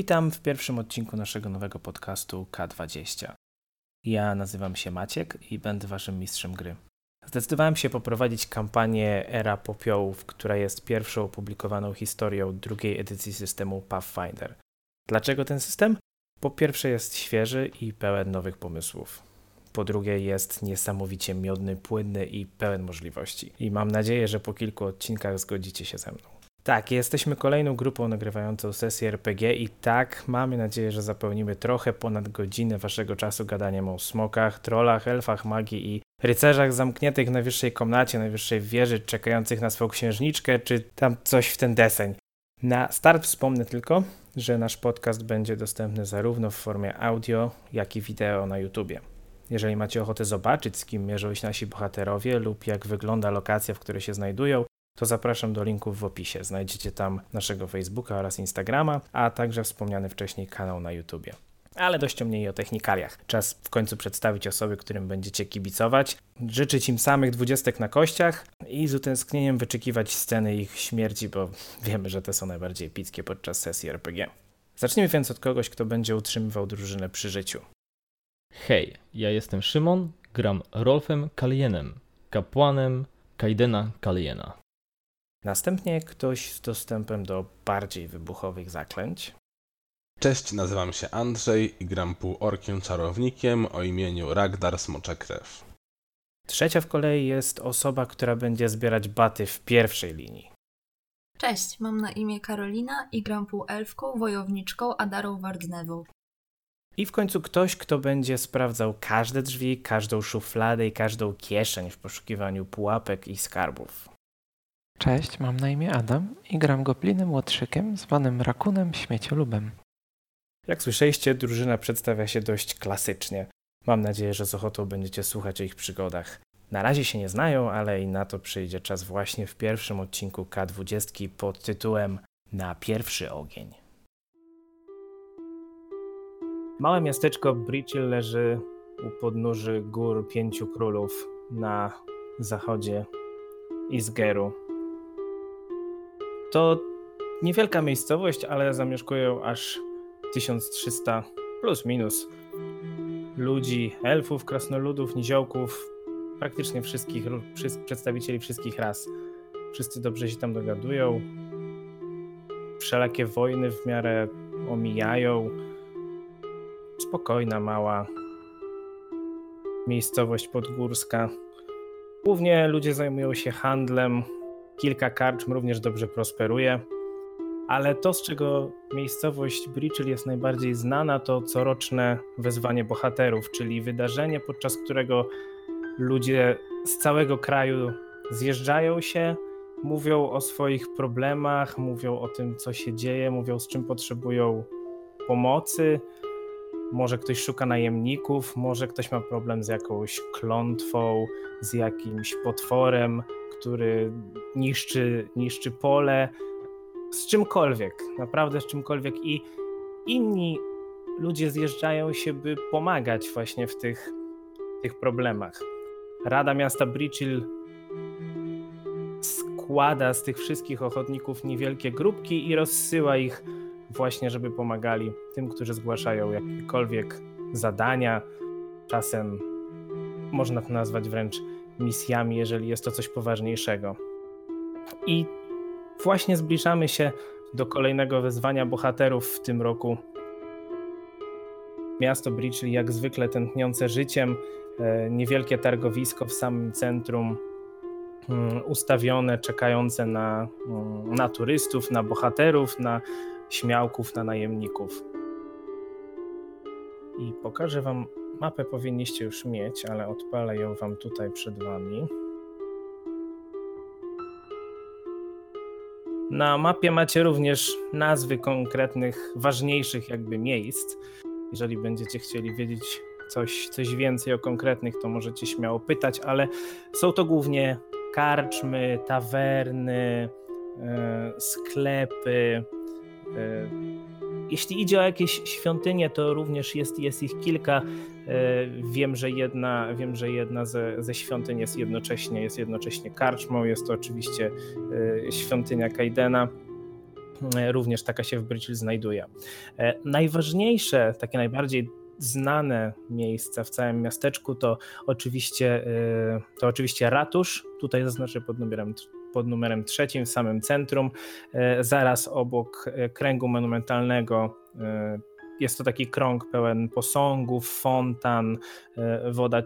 Witam w pierwszym odcinku naszego nowego podcastu K20. Ja nazywam się Maciek i będę waszym mistrzem gry. Zdecydowałem się poprowadzić kampanię Era Popiołów, która jest pierwszą opublikowaną historią drugiej edycji systemu Pathfinder. Dlaczego ten system? Po pierwsze jest świeży i pełen nowych pomysłów. Po drugie jest niesamowicie miodny, płynny i pełen możliwości. I mam nadzieję, że po kilku odcinkach zgodzicie się ze mną. Tak, jesteśmy kolejną grupą nagrywającą sesję RPG i tak, mamy nadzieję, że zapełnimy trochę ponad godzinę waszego czasu gadaniem o smokach, trollach, elfach, magii i rycerzach zamkniętych w najwyższej komnacie, najwyższej wieży, czekających na swoją księżniczkę, czy tam coś w ten deseń. Na start wspomnę tylko, że nasz podcast będzie dostępny zarówno w formie audio, jak i wideo na YouTubie. Jeżeli macie ochotę zobaczyć, z kim mierzą się nasi bohaterowie lub jak wygląda lokacja, w której się znajdują, to zapraszam do linków w opisie. Znajdziecie tam naszego Facebooka oraz Instagrama, a także wspomniany wcześniej kanał na YouTubie. Ale dość o mniej o technikaliach. Czas w końcu przedstawić osoby, którym będziecie kibicować, życzyć im samych dwudziestek na kościach i z utęsknieniem wyczekiwać sceny ich śmierci, bo wiemy, że te są najbardziej epickie podczas sesji RPG. Zacznijmy więc od kogoś, kto będzie utrzymywał drużynę przy życiu. Hej, ja jestem Szymon, gram Rolfem Kalienem, kapłanem Kaidena Kaliena. Następnie ktoś z dostępem do bardziej wybuchowych zaklęć. Cześć, nazywam się Andrzej i gram półorkiem czarownikiem o imieniu Ragdar Smoczekrew. Trzecia w kolei jest osoba, która będzie zbierać baty w pierwszej linii. Cześć, mam na imię Karolina i gram półelfką, wojowniczką Adarą Wardnewą. I w końcu ktoś, kto będzie sprawdzał każde drzwi, każdą szufladę i każdą kieszeń w poszukiwaniu pułapek i skarbów. Cześć, mam na imię Adam i gram goblinem łotrzykiem zwanym rakunem śmieciolubem. Jak słyszeliście, drużyna przedstawia się dość klasycznie. Mam nadzieję, że z ochotą będziecie słuchać o ich przygodach. Na razie się nie znają, ale i na to przyjdzie czas właśnie w pierwszym odcinku K20 pod tytułem Na pierwszy ogień. Małe miasteczko Bridgehill leży u podnóży gór Pięciu Królów na zachodzie Isgeru. To niewielka miejscowość, ale zamieszkują aż 1300 plus minus ludzi, elfów, krasnoludów, niziołków, praktycznie wszystkich, przedstawicieli wszystkich ras. Wszyscy dobrze się tam dogadują. Wszelakie wojny w miarę omijają. Spokojna, mała miejscowość podgórska. Głównie ludzie zajmują się handlem. Kilka karczm również dobrze prosperuje. Ale to, z czego miejscowość Bridgehill jest najbardziej znana, to coroczne wezwanie bohaterów, czyli wydarzenie, podczas którego ludzie z całego kraju zjeżdżają się, mówią o swoich problemach, mówią o tym, co się dzieje, mówią z czym potrzebują pomocy. Może ktoś szuka najemników, może ktoś ma problem z jakąś klątwą, z jakimś potworem, który niszczy, niszczy pole z czymkolwiek, naprawdę z czymkolwiek i inni ludzie zjeżdżają się, by pomagać właśnie w tych, tych problemach. Rada Miasta Bridgehill składa z tych wszystkich ochotników niewielkie grupki i rozsyła ich właśnie, żeby pomagali tym, którzy zgłaszają jakiekolwiek zadania. Czasem można to nazwać wręcz misjami, jeżeli jest to coś poważniejszego. I właśnie zbliżamy się do kolejnego wezwania bohaterów w tym roku. Miasto Bridgely jak zwykle tętniące życiem, e, niewielkie targowisko w samym centrum, mm, ustawione, czekające na, mm, na turystów, na bohaterów, na śmiałków, na najemników. I pokażę wam mapę, powinniście już mieć, ale odpalę ją wam tutaj przed wami. Na mapie macie również nazwy konkretnych, ważniejszych jakby miejsc. Jeżeli będziecie chcieli wiedzieć coś, coś więcej o konkretnych, to możecie śmiało pytać, ale są to głównie karczmy, tawerny, e, sklepy. E, jeśli idzie o jakieś świątynie, to również jest, jest ich kilka. E, wiem, że jedna, wiem, że jedna ze, ze świątyń jest jednocześnie, jest jednocześnie karczmą. Jest to oczywiście e, świątynia Kaidena. również taka się w Bridge znajduje. Najważniejsze, takie najbardziej znane miejsca w całym miasteczku to oczywiście, to oczywiście ratusz, tutaj zaznaczę pod numerem pod numerem trzecim w samym centrum, zaraz obok kręgu monumentalnego jest to taki krąg pełen posągów, fontan, e, woda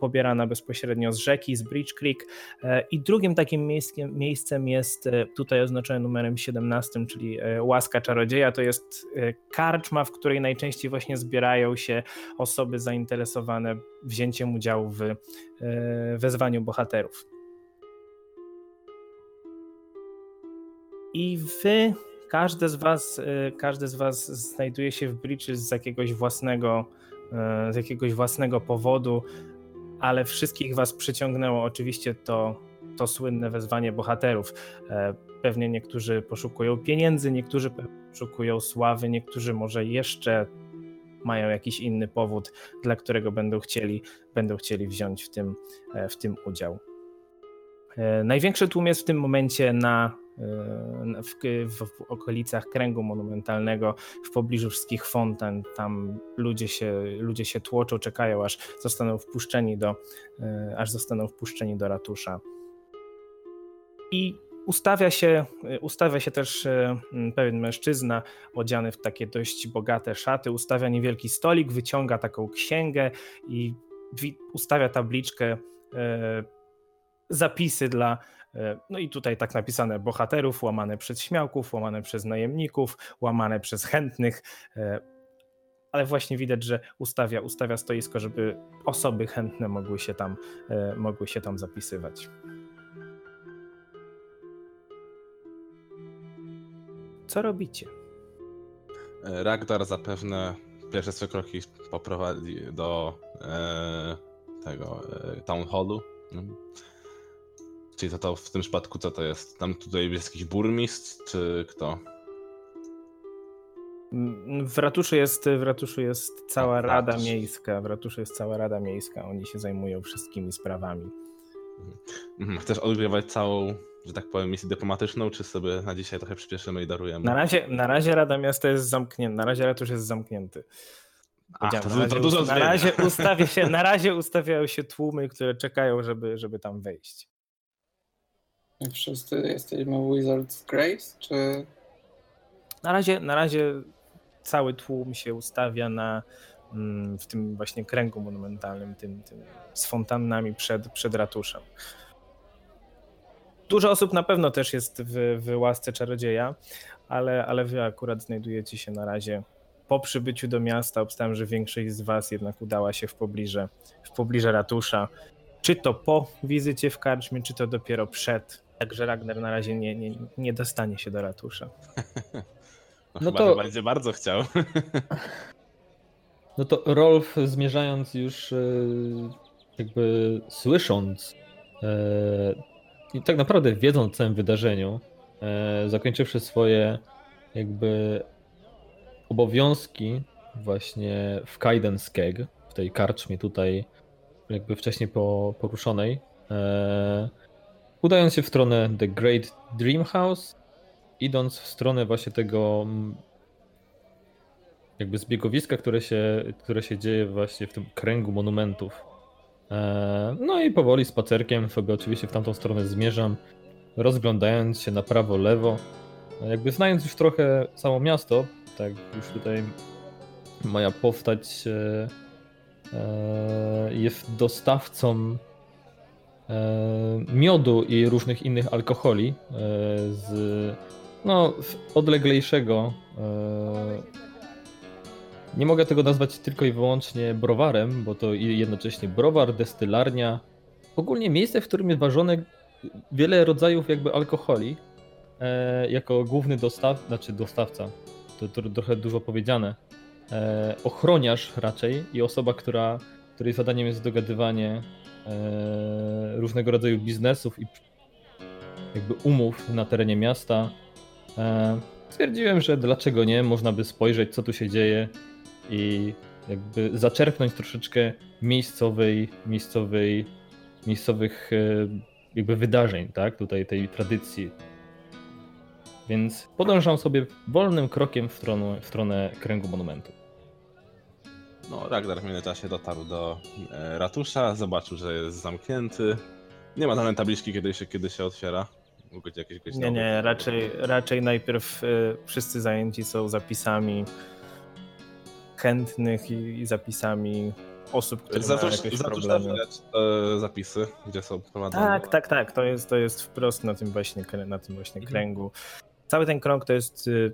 pobierana bezpośrednio z rzeki, z Bridge Creek. E, I drugim takim miejscem, miejscem jest e, tutaj oznaczone numerem 17, czyli Łaska Czarodzieja. To jest karczma, w której najczęściej właśnie zbierają się osoby zainteresowane wzięciem udziału w wezwaniu bohaterów. I wy każdy z was, y, każdy z was znajduje się w Breaches z jakiegoś własnego, y, z jakiegoś własnego powodu, ale wszystkich was przyciągnęło oczywiście to, to słynne wezwanie bohaterów. E, pewnie niektórzy poszukują pieniędzy, niektórzy poszukują sławy, niektórzy może jeszcze mają jakiś inny powód, dla którego będą chcieli, będą chcieli wziąć w tym, e, w tym udział. E, największy tłum jest w tym momencie na w, w, w, okolicach kręgu monumentalnego, w pobliżu wszystkich fontan. Tam ludzie się, ludzie się tłoczą, czekają, aż zostaną wpuszczeni do, e, aż zostaną wpuszczeni do ratusza. I ustawia się, ustawia się też e, pewien mężczyzna odziany w takie dość bogate szaty, ustawia niewielki stolik, wyciąga taką księgę i ustawia tabliczkę e, zapisy dla E, no i tutaj tak napisane bohaterów, łamane przez śmiałków, łamane przez najemników, łamane przez chętnych, e, ale właśnie widać, że ustawia, ustawia stoisko, żeby osoby chętne mogły się tam, e, mogły się tam zapisywać. Co robicie? Ragdar zapewne pierwsze swoje kroki poprowadzi do e, tego e, town hallu. Czyli to, to w tym przypadku co to jest? Tam tutaj jest jakiś burmistrz, czy kto? W ratuszu jest, w ratuszu jest cała rada miejska. W ratuszu jest cała rada miejska. Oni się zajmują wszystkimi sprawami. Mhm. Chcesz odgrywać całą, że tak powiem, misję dyplomatyczną, czy sobie na dzisiaj trochę przyspieszymy i darujemy? Na razie, na razie Rada Miasta jest zamknięta. Na razie ratusz jest zamknięty. Ach, to, na, razie, to dużo na, razie ustawia się, na razie ustawiają się tłumy, które czekają, żeby, żeby tam wejść. Wszyscy jesteśmy Wizard's Grace, czy... Na razie, na razie cały tłum się ustawia na, mm, w tym właśnie kręgu monumentalnym, tym, tym z fontannami przed, przed ratuszem. Dużo osób na pewno też jest w, w łasce czarodzieja, ale, ale wy akurat znajdujecie się na razie po przybyciu do miasta. Obstałem, że większość z was jednak udała się w pobliże, w pobliże ratusza. Czy to po wizycie w karczmie, czy to dopiero przed. Także Ragnar na razie nie, nie, nie dostanie się do ratusza. no, no to będzie bardzo chciał. no to Rolf zmierzając już e, jakby słysząc e, i tak naprawdę wiedząc o całym wydarzeniu, e, zakończywszy swoje jakby obowiązki właśnie w Kaidenskeg, w tej karczmie tutaj jakby wcześniej poruszonej, udając się w stronę The Great Dream House, idąc w stronę właśnie tego mm, jakby zbiegowiska, które się, które się dzieje właśnie w tym kręgu monumentów. E, no i powoli spacerkiem sobie oczywiście w tamtą stronę zmierzam, rozglądając się na prawo, lewo, e, jakby znając już trochę samo miasto, tak już tutaj moja postać e, jest dostawcą miodu i różnych innych alkoholi e, z no, odleglejszego. E, nie mogę tego nazwać tylko i wyłącznie browarem, bo to jednocześnie browar, destylarnia, ogólnie miejsce, w którym jest ważone wiele rodzajów jakby alkoholi jako główny dostaw, znaczy dostawca, to, to trochę dużo powiedziane, ochroniarz raczej i osoba, która, której zadaniem jest dogadywanie E, różnego rodzaju biznesów i jakby umów na terenie miasta. E, stwierdziłem, że dlaczego nie, można by spojrzeć, co tu się dzieje i jakby zaczerpnąć troszeczkę miejscowej, miejscowej, miejscowych e, jakby wydarzeń, tak, tutaj tej tradycji. Więc podążam sobie wolnym krokiem w stronę, w stronę kręgu monumentu. No, Ragnar w międzyczasie dotarł do e, ratusza, zobaczył, że jest zamknięty. Nie ma tam tabliczki, kiedy się, kiedy się otwiera. Być jakieś Nie, nie, raczej, raczej najpierw y, wszyscy zajęci są zapisami chętnych i, i zapisami osób, które mają jakieś problemy. widać e, zapisy, gdzie są prowadzone. Tak, tak, tak. To jest, to jest wprost na tym właśnie, krę- na tym właśnie kręgu. Cały ten krąg to jest y,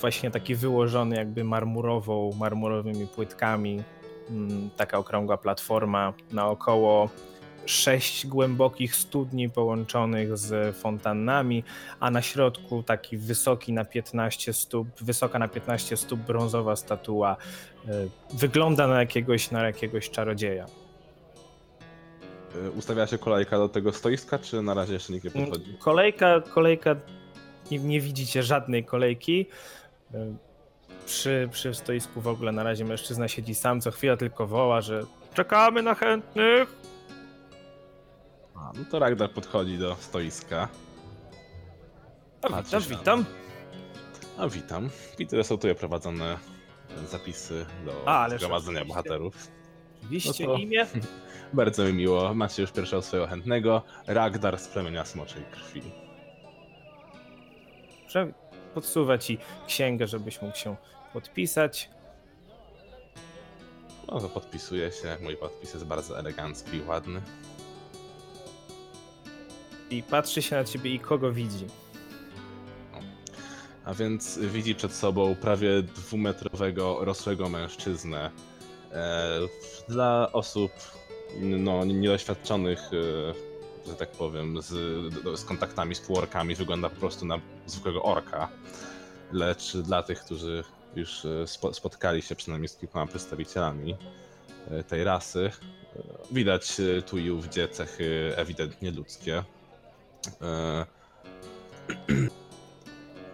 właśnie taki wyłożony jakby marmurową, marmurowymi płytkami. Mm, Taka okrągła platforma naokoło sześć głębokich studni połączonych z fontannami, a na środku taki wysoki na 15 stóp, wysoka na 15 stóp brązowa statua. Y, Wygląda na jakiegoś, na jakiegoś czarodzieja. E, Ustawia się kolejka do tego stoiska, czy na razie jeszcze nikt nie Mm, podchodzi? Kolejka, kolejka, nie, nie widzicie żadnej kolejki. Y, Przy, przy stoisku w ogóle na razie mężczyzna siedzi sam, co chwila tylko woła, że czekamy na chętnych. A, no to Ragnar podchodzi do stoiska. A, Patrzysz witam, na- witam. A witam. Widzę, że są tutaj prowadzone zapisy do A, zgromadzenia oczywiście. bohaterów. Oczywiście No imię. Bardzo mi miło. Macie już pierwszego swojego chętnego. Ragdar z plemienia Smoczej Krwi. Prze- Podsuwa ci księgę, żebyś mógł się podpisać. No to podpisuję się. Mój podpis jest bardzo elegancki i ładny. I patrzy się na ciebie i kogo widzi. A więc widzi przed sobą prawie dwumetrowego, rosłego mężczyznę. E, dla osób no, niedoświadczonych, e, że tak powiem, z, z kontaktami z półorkami wygląda po prostu na zwykłego orka. Lecz dla tych, którzy już e, spo, spotkali się przynajmniej z kilkoma przedstawicielami e, tej rasy, e, widać tu i ówdzie cechy ewidentnie ludzkie.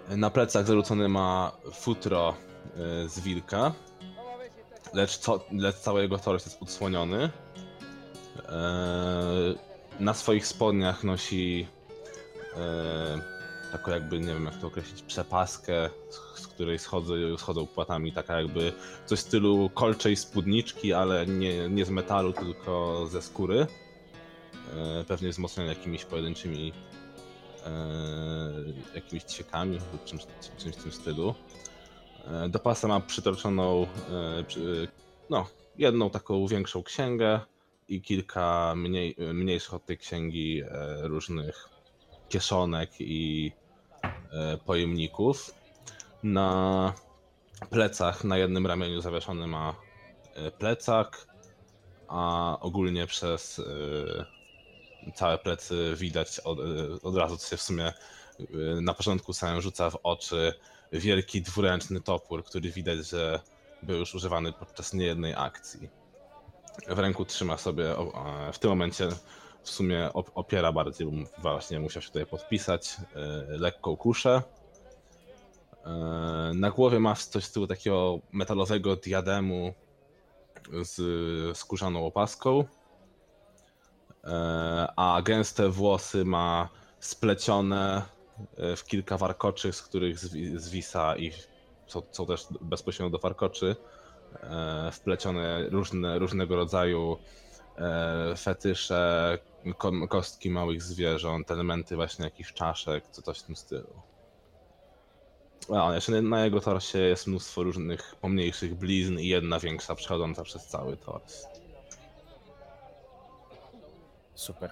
Na plecach zarzucony ma futro z wilka, lecz, co, lecz cały jego torus jest odsłoniony. Na swoich spodniach nosi taką jakby, nie wiem jak to określić, przepaskę, z- której schodzą, schodzą płatami, taka jakby coś w stylu kolczej spódniczki, ale nie, nie z metalu, tylko ze skóry. E, Pewnie wzmocnione jakimiś pojedynczymi e, jakimiś ćwiekami lub czymś, czymś w tym stylu. E, Do pasa ma przytoczoną e, przy- no, jedną taką większą księgę i kilka mniej, mniejszych od tej księgi różnych kieszonek i pojemników. Na plecach, na jednym ramieniu zawieszony ma e, plecak, a ogólnie przez e, całe plecy widać od, od razu, co się w sumie na początku samym rzuca w oczy wielki dwuręczny topór, który widać, że był już używany podczas niejednej akcji. W ręku trzyma sobie, e, w tym momencie w sumie op- opiera bardziej, bo właśnie musiał się tutaj podpisać, y, lekką kuszę. E, Na głowie ma coś z tyłu takiego metalowego diademu z skórzaną opaską. E, a gęste włosy ma splecione e, w kilka warkoczy, z których zwi- zwisa i są, są też bezpośrednio do warkoczy e, wplecione różne, różnego rodzaju e, fetysze, ko- kostki małych zwierząt, elementy właśnie jakichś czaszek, co coś w tym stylu. A jeszcze na jego torsie jest mnóstwo różnych pomniejszych blizn i jedna większa przechodząca przez cały tors. Super,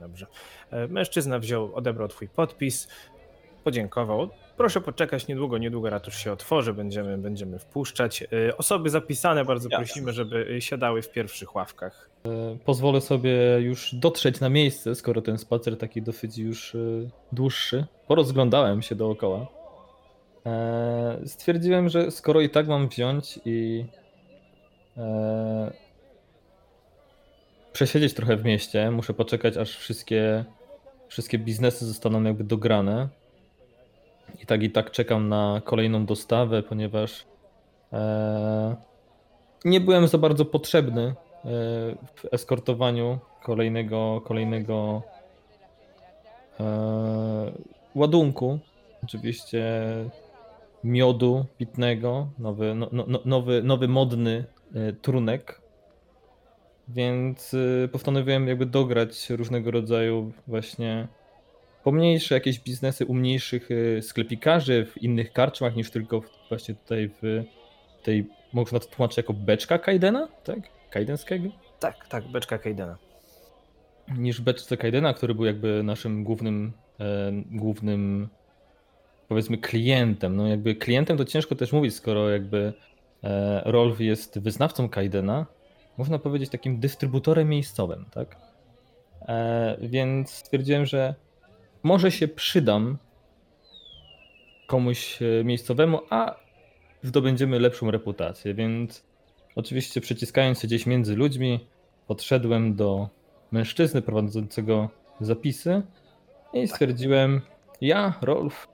dobrze. E, Mężczyzna wziął, odebrał twój podpis, podziękował. Proszę poczekać niedługo, niedługo ratusz się otworzy, będziemy, będziemy wpuszczać. E, Osoby zapisane bardzo Jasne. prosimy, żeby e, siadały w pierwszych ławkach. Pozwolę sobie już dotrzeć na miejsce, skoro ten spacer taki dosyć już y, dłuższy. Porozglądałem się dookoła. E, Stwierdziłem, że skoro i tak mam wziąć i e, przesiedzieć trochę w mieście, muszę poczekać, aż wszystkie, wszystkie biznesy zostaną jakby dograne. Tak i tak czekam na kolejną dostawę, ponieważ e, nie byłem za bardzo potrzebny e, w eskortowaniu kolejnego, kolejnego e, ładunku. oczywiście miodu pitnego, nowy, no, no, no, nowy, nowy modny trunek. Więc postanowiłem jakby dograć różnego rodzaju właśnie pomniejsze jakieś biznesy u mniejszych e, sklepikarzy w innych karczmach niż tylko właśnie tutaj w tej, można to tłumaczyć jako beczka Kaidena, tak? Kaidenskiego? Tak, tak, beczka Kaidena. Niż beczce Kaidena, który był jakby naszym głównym, e, głównym powiedzmy klientem. No jakby klientem to ciężko też mówić, skoro jakby e, Rolf jest wyznawcą Kaidena, można powiedzieć takim dystrybutorem miejscowym, tak? E, więc stwierdziłem, że może się przydam komuś e, miejscowemu, a zdobędziemy lepszą reputację, więc oczywiście przyciskając się gdzieś między ludźmi, podszedłem do mężczyzny prowadzącego zapisy i stwierdziłem, ja, Rolf,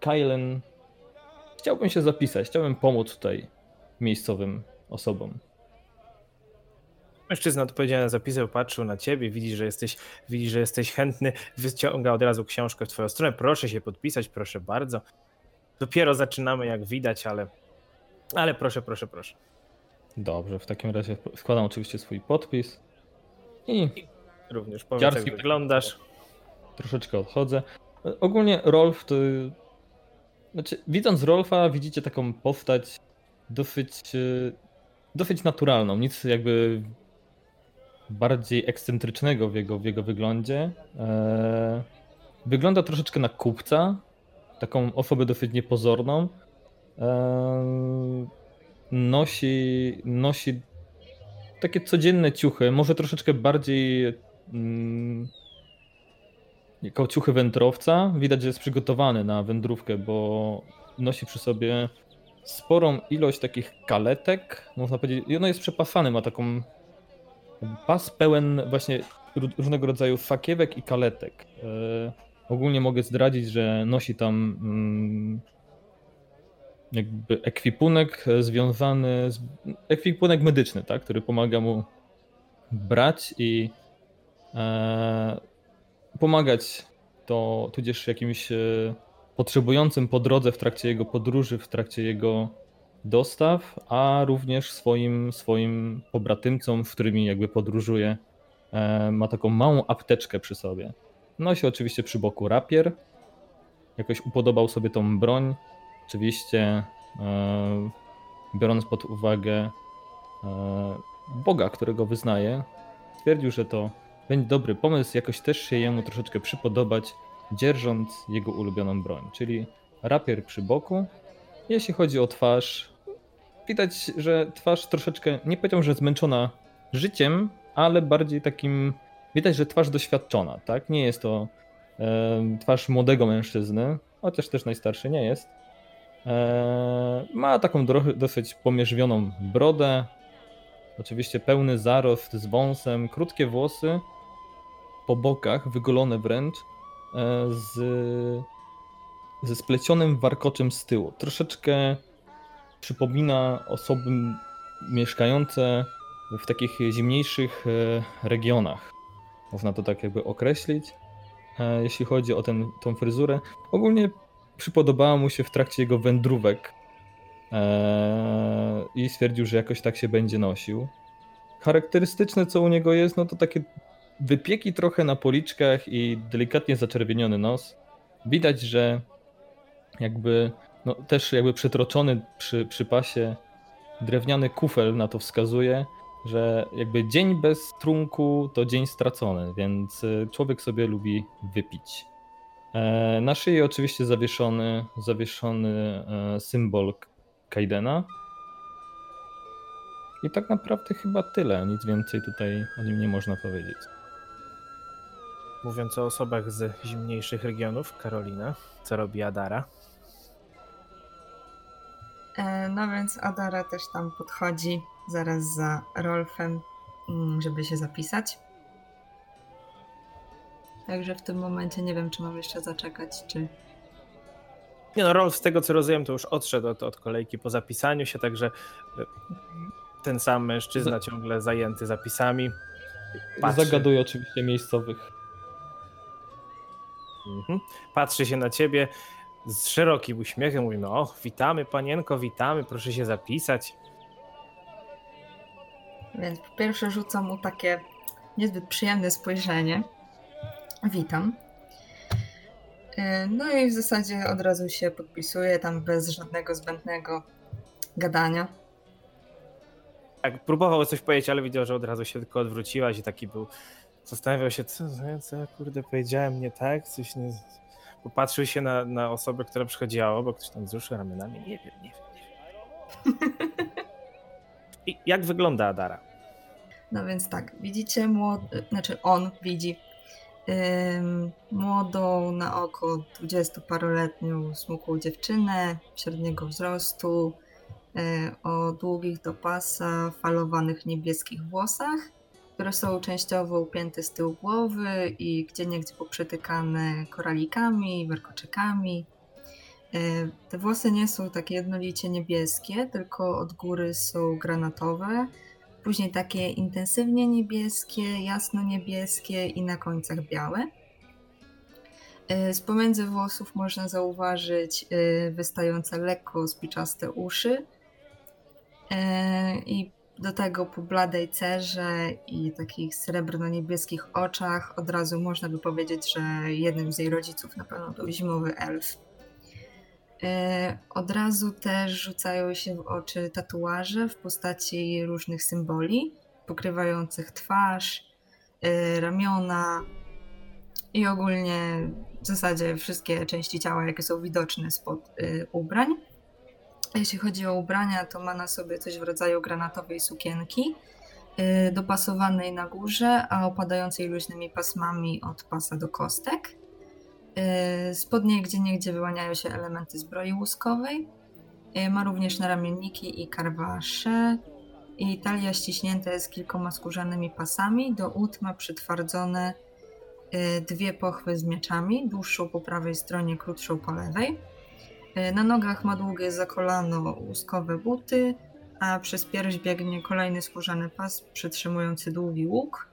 Kylen, chciałbym się zapisać, chciałbym pomóc tutaj miejscowym osobom. Mężczyzna odpowiedzialny zapisał, patrzył na ciebie, widzi, że jesteś, widzi, że jesteś chętny, wyciąga od razu książkę w twoją stronę. Proszę się podpisać, proszę bardzo. Dopiero zaczynamy, jak widać, ale, ale proszę, proszę, proszę. Dobrze, w takim razie składam oczywiście swój podpis i Również powiedz, Dziarski jak wyglądasz. troszeczkę odchodzę. Ogólnie Rolf to. Znaczy, widząc Rolfa, widzicie taką postać dosyć, e, dosyć naturalną. Nic jakby bardziej ekscentrycznego w jego, w jego wyglądzie. E, Wygląda troszeczkę na kupca, taką osobę dosyć niepozorną. E, Nosi, nosi takie codzienne ciuchy, może troszeczkę bardziej mm, jako ciuchy wędrowca. Widać, że jest przygotowany na wędrówkę, bo nosi przy sobie sporą ilość takich kaletek. Można powiedzieć, i ono jest przepasane, ma taką pas pełen właśnie ró- różnego rodzaju sakiewek i kaletek. E, ogólnie mogę zdradzić, że nosi tam mm, jakby ekwipunek e, związany z ekwipunek medyczny, tak, który pomaga mu brać i e, pomagać to tudzież jakimś potrzebującym po drodze w trakcie jego podróży, w trakcie jego dostaw, a również swoim, swoim pobratymcom, z którymi jakby podróżuje, e, ma taką małą apteczkę przy sobie. Nosi oczywiście przy boku rapier. Jakoś upodobał sobie tą broń. Oczywiście e, biorąc pod uwagę e, Boga, którego wyznaje, stwierdził, że to będzie dobry pomysł, jakoś też się jemu troszeczkę przypodobać, dzierżąc jego ulubioną broń, czyli rapier przy boku. Jeśli chodzi o twarz, widać, że twarz troszeczkę, nie powiedział, że zmęczona życiem, ale bardziej takim, widać, że twarz doświadczona, tak? Nie jest to e, twarz młodego mężczyzny, chociaż też najstarszy nie jest. E, ma taką dosyć pomierzwioną brodę, oczywiście pełny zarost z wąsem, krótkie włosy po bokach, wygolone wręcz, e, z, ze splecionym warkoczem z tyłu. Troszeczkę przypomina osoby mieszkające w takich zimniejszych e, regionach. Można to tak jakby określić, e, jeśli chodzi o ten, tą fryzurę. Ogólnie przypodobała mu się w trakcie jego wędrówek e, i stwierdził, że jakoś tak się będzie nosił. Charakterystyczne, co u niego jest, no to takie wypieki trochę na policzkach i delikatnie zaczerwieniony nos. Widać, że jakby no, też jakby przytroczony przy, przy pasie drewniany kufel na to wskazuje, że jakby dzień bez trunku to dzień stracony, więc y, człowiek sobie lubi wypić. E, Na szyi oczywiście zawieszony, zawieszony e, symbol Kaidena. I tak naprawdę chyba tyle. Nic więcej tutaj o nim nie można powiedzieć. Mówiąc o osobach z zimniejszych regionów, Karolina, co robi Adara? E, No więc Adara też tam podchodzi zaraz za Rolfem, mm, żeby się zapisać. Także w tym momencie nie wiem, czy mam jeszcze zaczekać, czy. Nie no, Rolf z tego co rozumiem, to już odszedł od, od kolejki po zapisaniu się, także e, ten sam mężczyzna ciągle zajęty zapisami. Patrzy. Zagaduje oczywiście miejscowych. Mhm. Patrzy się na ciebie z szerokim uśmiechem, mówi, no witamy panienko, witamy, proszę się zapisać. Więc po pierwsze rzucam mu takie niezbyt przyjemne spojrzenie. Witam. E, No i w zasadzie od razu się podpisuję tam bez żadnego zbędnego gadania. Tak, próbował coś powiedzieć, ale widział, że od razu się tylko odwróciłaś i taki był. Zastanawiał się, co, co ja kurde powiedziałem nie tak, coś nie. Popatrzył się na, na osobę, która przychodziła obok, ktoś tam wzruszył ramionami. Nie wiem, nie wiem. I jak wygląda Adara? No więc tak, widzicie młody, znaczy on widzi ym, młodą na oko dwudziestoparoletnią smukłą dziewczynę średniego wzrostu y, o długich do pasa falowanych niebieskich włosach, które są częściowo upięte z tyłu głowy i gdzieniegdzie poprzetykane koralikami, warkoczykami. Y, Te włosy nie są takie jednolicie niebieskie, tylko od góry są granatowe, później takie intensywnie niebieskie, jasno niebieskie i na końcach białe. Y, Z pomiędzy włosów można zauważyć y, wystające lekko spiczaste uszy i do tego po bladej cerze i takich srebrno-niebieskich oczach od razu można by powiedzieć, że jednym z jej rodziców na pewno był zimowy elf. E, Od razu też rzucają się w oczy tatuaże w postaci różnych symboli, pokrywających twarz, e, ramiona i ogólnie w zasadzie wszystkie części ciała, jakie są widoczne spod e, ubrań. Jeśli chodzi o ubrania, to ma na sobie coś w rodzaju granatowej sukienki, e, dopasowanej na górze, a opadającej luźnymi pasmami od pasa do kostek. Yy, Spodnie gdzie niegdzie wyłaniają się elementy zbroi łuskowej. Yy, Ma również naramienniki i karwasze. I talia ściśnięta jest kilkoma skórzanymi pasami. Do ud ma przytwardzone dwie pochwy z mieczami, dłuższą po prawej stronie, krótszą po lewej. Yy, Na nogach ma długie za kolano łuskowe buty, a przez pierś biegnie kolejny skórzany pas przytrzymujący długi łuk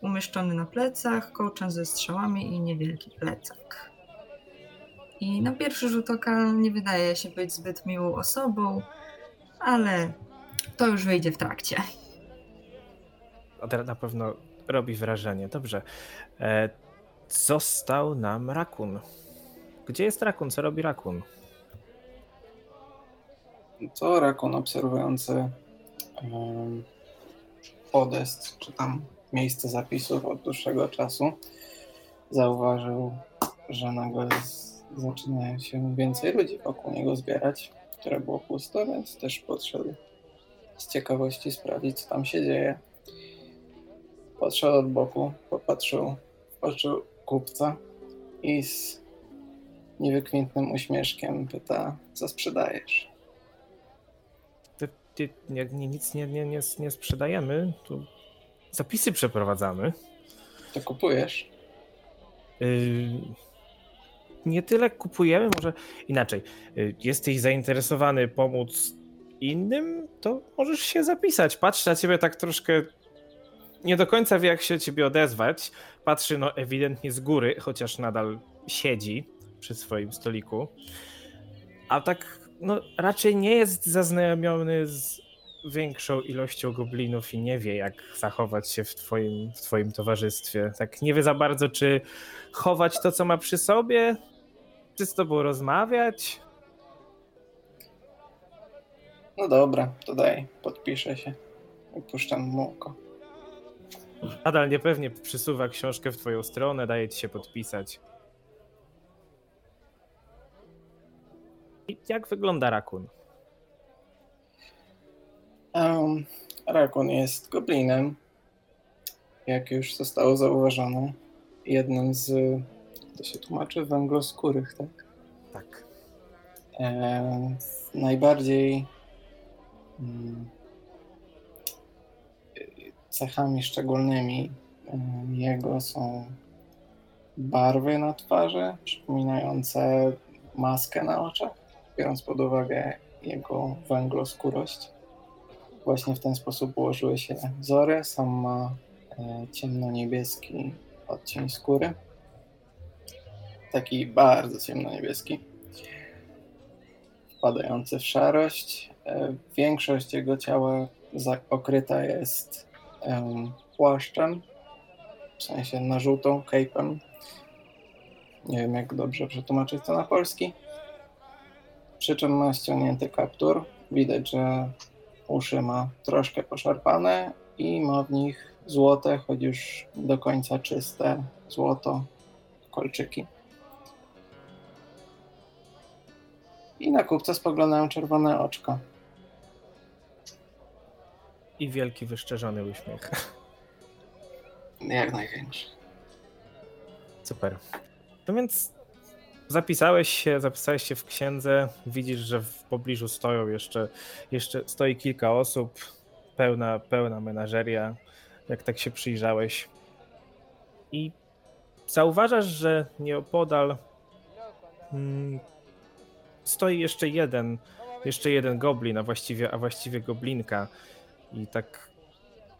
umieszczony na plecach, kołczan ze strzałami i niewielki plecak. I na pierwszy rzut oka nie wydaje się być zbyt miłą osobą, ale to już wyjdzie w trakcie. Na pewno robi wrażenie. Dobrze. E, został nam Rakun. Gdzie jest Rakun? Co robi Rakun? To rakun obserwujący podest, czy tam miejsce zapisów od dłuższego czasu, zauważył, że nagle z, zaczyna się więcej ludzi wokół niego zbierać, które było pusto, więc też podszedł z ciekawości sprawdzić, co tam się dzieje. Podszedł od boku, popatrzył w oczy kupca i z niewykwintnym uśmieszkiem pyta, co sprzedajesz. Ty, nie, nie, nic nie, nie, nie, nie sprzedajemy. Tu zapisy przeprowadzamy. To kupujesz? Yy, nie tyle kupujemy, może inaczej. Yy, jesteś zainteresowany pomóc innym, to możesz się zapisać. Patrz na ciebie tak troszkę. Nie do końca wie, jak się ciebie odezwać. Patrzy no ewidentnie z góry, chociaż nadal siedzi przy swoim stoliku. A tak, no raczej nie jest zaznajomiony z większą ilością goblinów i nie wie, jak zachować się w twoim, w twoim towarzystwie. Tak nie wie za bardzo, czy chować to, co ma przy sobie, czy z tobą rozmawiać. No dobra, to daj, podpiszę się. I puszczam mu oko. Nadal niepewnie przysuwa książkę w twoją stronę, daje ci się podpisać. Jak wygląda rakun? Um, Rakun jest goblinem, jak już zostało zauważone. Jednym z, to się tłumaczy, węgloskórych, tak? Tak. E, najbardziej mm, cechami szczególnymi jego są barwy na twarzy, przypominające maskę na oczach, biorąc pod uwagę jego węgloskórość. Właśnie w ten sposób ułożyły się wzory. Sam ma e, ciemno-niebieski odcień skóry. taki bardzo ciemno-niebieski, wpadający w szarość. E, Większość jego ciała okryta jest em, płaszczem, w sensie na żółtą, cape'em. Nie wiem, jak dobrze przetłumaczyć to na polski. Przy czym ma ściągnięty kaptur. Widać, że uszy ma troszkę poszarpane i ma w nich złote, choć już do końca czyste złoto, kolczyki. I na kupca spoglądają czerwone oczka. I wielki, wyszczerzony uśmiech. Jak największy. Super. No więc zapisałeś się, zapisałeś się w księdze. Widzisz, że w pobliżu stoją jeszcze, jeszcze stoi kilka osób. Pełna, pełna menażeria, jak tak się przyjrzałeś. I zauważasz, że nieopodal mm, stoi jeszcze jeden, jeszcze jeden goblin, a właściwie, a właściwie goblinka. I tak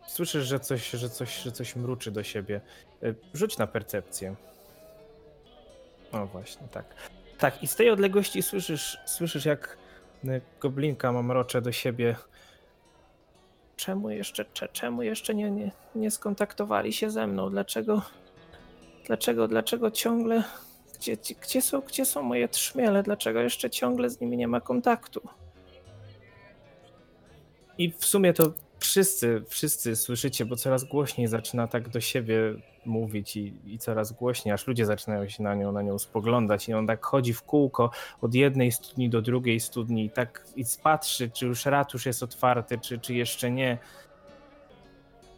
słyszysz, że coś, że coś, że coś mruczy do siebie. Y, Rzuć na percepcję. O właśnie, tak. Tak, i z tej odległości słyszysz, słyszysz jak y, goblinka mamrocze do siebie. Czemu jeszcze, cze, czemu jeszcze nie, nie, nie skontaktowali się ze mną? Dlaczego, dlaczego, dlaczego ciągle, gdzie, gdzie, są, gdzie są moje trzmiele? Dlaczego jeszcze ciągle z nimi nie ma kontaktu? I w sumie to wszyscy, wszyscy słyszycie, bo coraz głośniej zaczyna tak do siebie mówić i, i coraz głośniej, aż ludzie zaczynają się na nią, na nią spoglądać i on tak chodzi w kółko od jednej studni do drugiej studni i tak i patrzy, czy już ratusz jest otwarty, czy, czy jeszcze nie.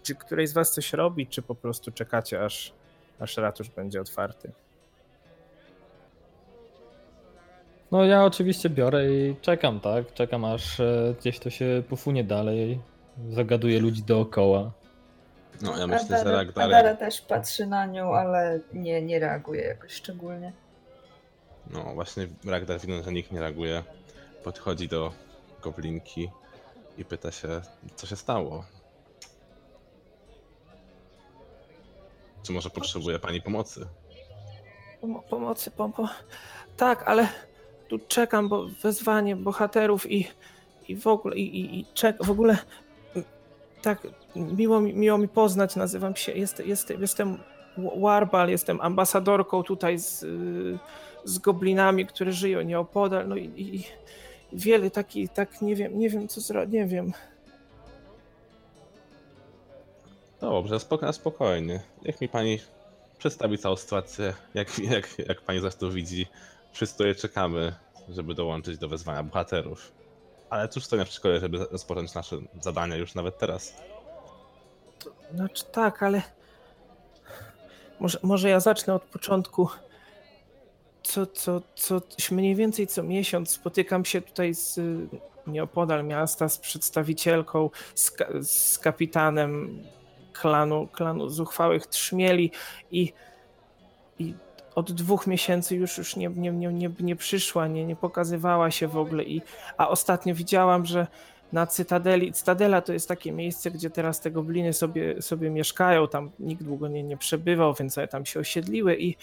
Czy któryś z was coś robi, czy po prostu czekacie, aż, aż ratusz będzie otwarty? No ja oczywiście biorę i czekam, tak? Czekam aż e, gdzieś to się pofunie dalej. Zagaduję ludzi dookoła. No ja myślę, że Adara, Ragdar... Adara też patrzy na nią, ale nie, nie reaguje jakoś szczególnie. No właśnie Ragdar widząc, że nikt nie reaguje, podchodzi do goblinki i pyta się, co się stało. Czy może potrzebuje pani pomocy? Pomo- pomocy, pomo. Tak, ale tu czekam, bo wezwanie bohaterów i, i w ogóle, i, i, i czek, w ogóle tak, miło mi, miło mi poznać, nazywam się, jest, jest, jestem Wa- Warbal, jestem ambasadorką tutaj z, z goblinami, które żyją nieopodal, no i, i, wiele takich, tak nie wiem, nie wiem co zrobić, nie wiem. Dobrze, spoko- spokojnie. Niech mi pani przedstawi całą sytuację, jak, jak, jak pani zresztą widzi. Wszyscy tutaj czekamy, żeby dołączyć do wezwania bohaterów. Ale cóż stoi na przeszkodzie, żeby rozpocząć nasze zadania już nawet teraz? Znaczy tak, ale może, może ja zacznę od początku. Co, co, co mniej więcej co miesiąc spotykam się tutaj z y, nieopodal miasta z przedstawicielką, z, z kapitanem klanu, klanu zuchwałych trzmieli i, i od dwóch miesięcy już, już nie, nie, nie, nie, nie przyszła, nie, nie pokazywała się w ogóle. I, a ostatnio widziałam, że na Cytadeli. Cytadela to jest takie miejsce, gdzie teraz te gobliny sobie, sobie mieszkają. Tam nikt długo nie, nie przebywał, więc one tam się osiedliły i,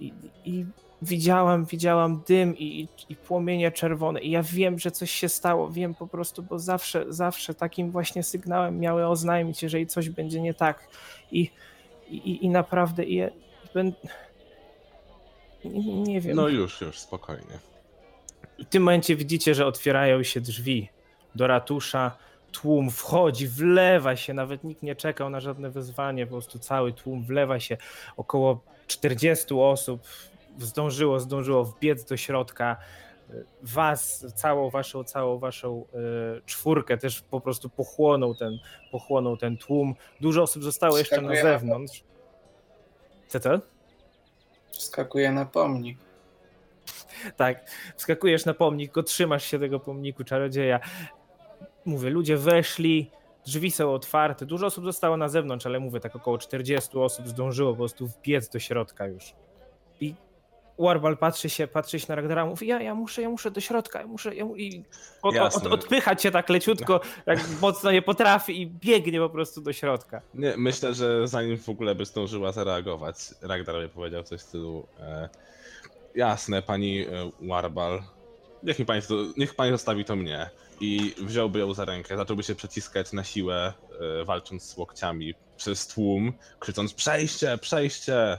i, i widziałam, widziałam dym i, i, płomienie czerwone. I ja wiem, że coś się stało. Wiem po prostu, bo zawsze, zawsze takim właśnie sygnałem miały oznajmić, jeżeli coś będzie nie tak. I, i, i naprawdę i, i. nie, nie wiem. No już, już, spokojnie. W tym momencie widzicie, że otwierają się drzwi do ratusza. Tłum wchodzi, wlewa się, nawet nikt nie czekał na żadne wezwanie, po prostu cały tłum wlewa się. Około 40 osób zdążyło, zdążyło wbiec do środka. Was, całą waszą, całą waszą e, czwórkę też po prostu pochłonął ten, pochłonął ten tłum. Dużo osób zostało jeszcze na zewnątrz. Co to? Wskakuje na pomnik. Tak, wskakujesz na pomnik, go trzymasz się tego pomniku czarodzieja. Mówię, ludzie weszli, drzwi są otwarte, dużo osób zostało na zewnątrz, ale mówię, tak około 40 osób zdążyło po prostu wbiec do środka już. I Warbal patrzy się, patrzy się na Ragdara, mówi, ja, ja muszę, ja muszę do środka, ja muszę, ja, i od, od, odpychać się tak leciutko, jak mocno nie potrafi i biegnie po prostu do środka. Nie, myślę, że zanim w ogóle by zdążyła zareagować, Ragnar by powiedział coś w stylu e, Jasne, pani e, Warbal, niech, mi pani, niech pani zostawi to mnie. I wziąłby ją za rękę, zacząłby się przeciskać na siłę, e, walcząc z łokciami przez tłum, krzycząc przejście, przejście!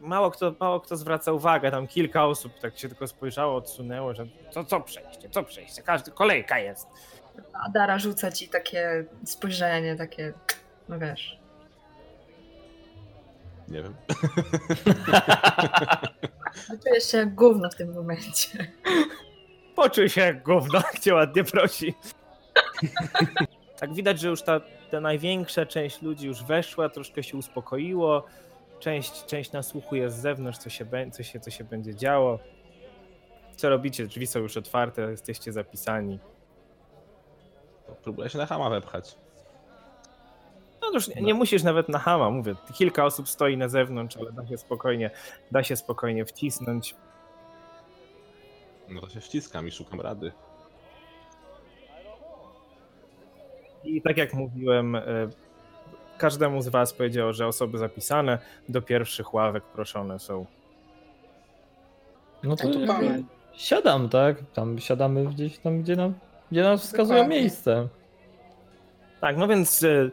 Mało kto, mało kto zwraca uwagę, tam kilka osób tak się tylko spojrzało, odsunęło, że co, co przejście, co przejście, każdy, kolejka jest. A Dara rzuca ci takie spojrzenie, takie, no wiesz. Nie wiem. Czujesz się jak gówno w tym momencie. Poczuj się jak gówno, jak cię ładnie prosi. tak widać, że już ta, ta największa część ludzi już weszła, troszkę się uspokoiło. Część, część nasłuchuje z zewnątrz, co się, co, się, co się będzie działo. Co robicie? Drzwi są już otwarte, jesteście zapisani. Próbuję się na hama wepchać. No już nie, nie musisz nawet na hama, mówię. Kilka osób stoi na zewnątrz, ale da się spokojnie, da się spokojnie wcisnąć. No to się wciskam i szukam rady. I tak jak mówiłem, e, każdemu z Was powiedział, że osoby zapisane do pierwszych ławek proszone są. No to No to siadam, tak? Tam siadamy gdzieś tam, gdzie nam, gdzie nam wskazują Dokładnie. miejsce. Tak, no więc e,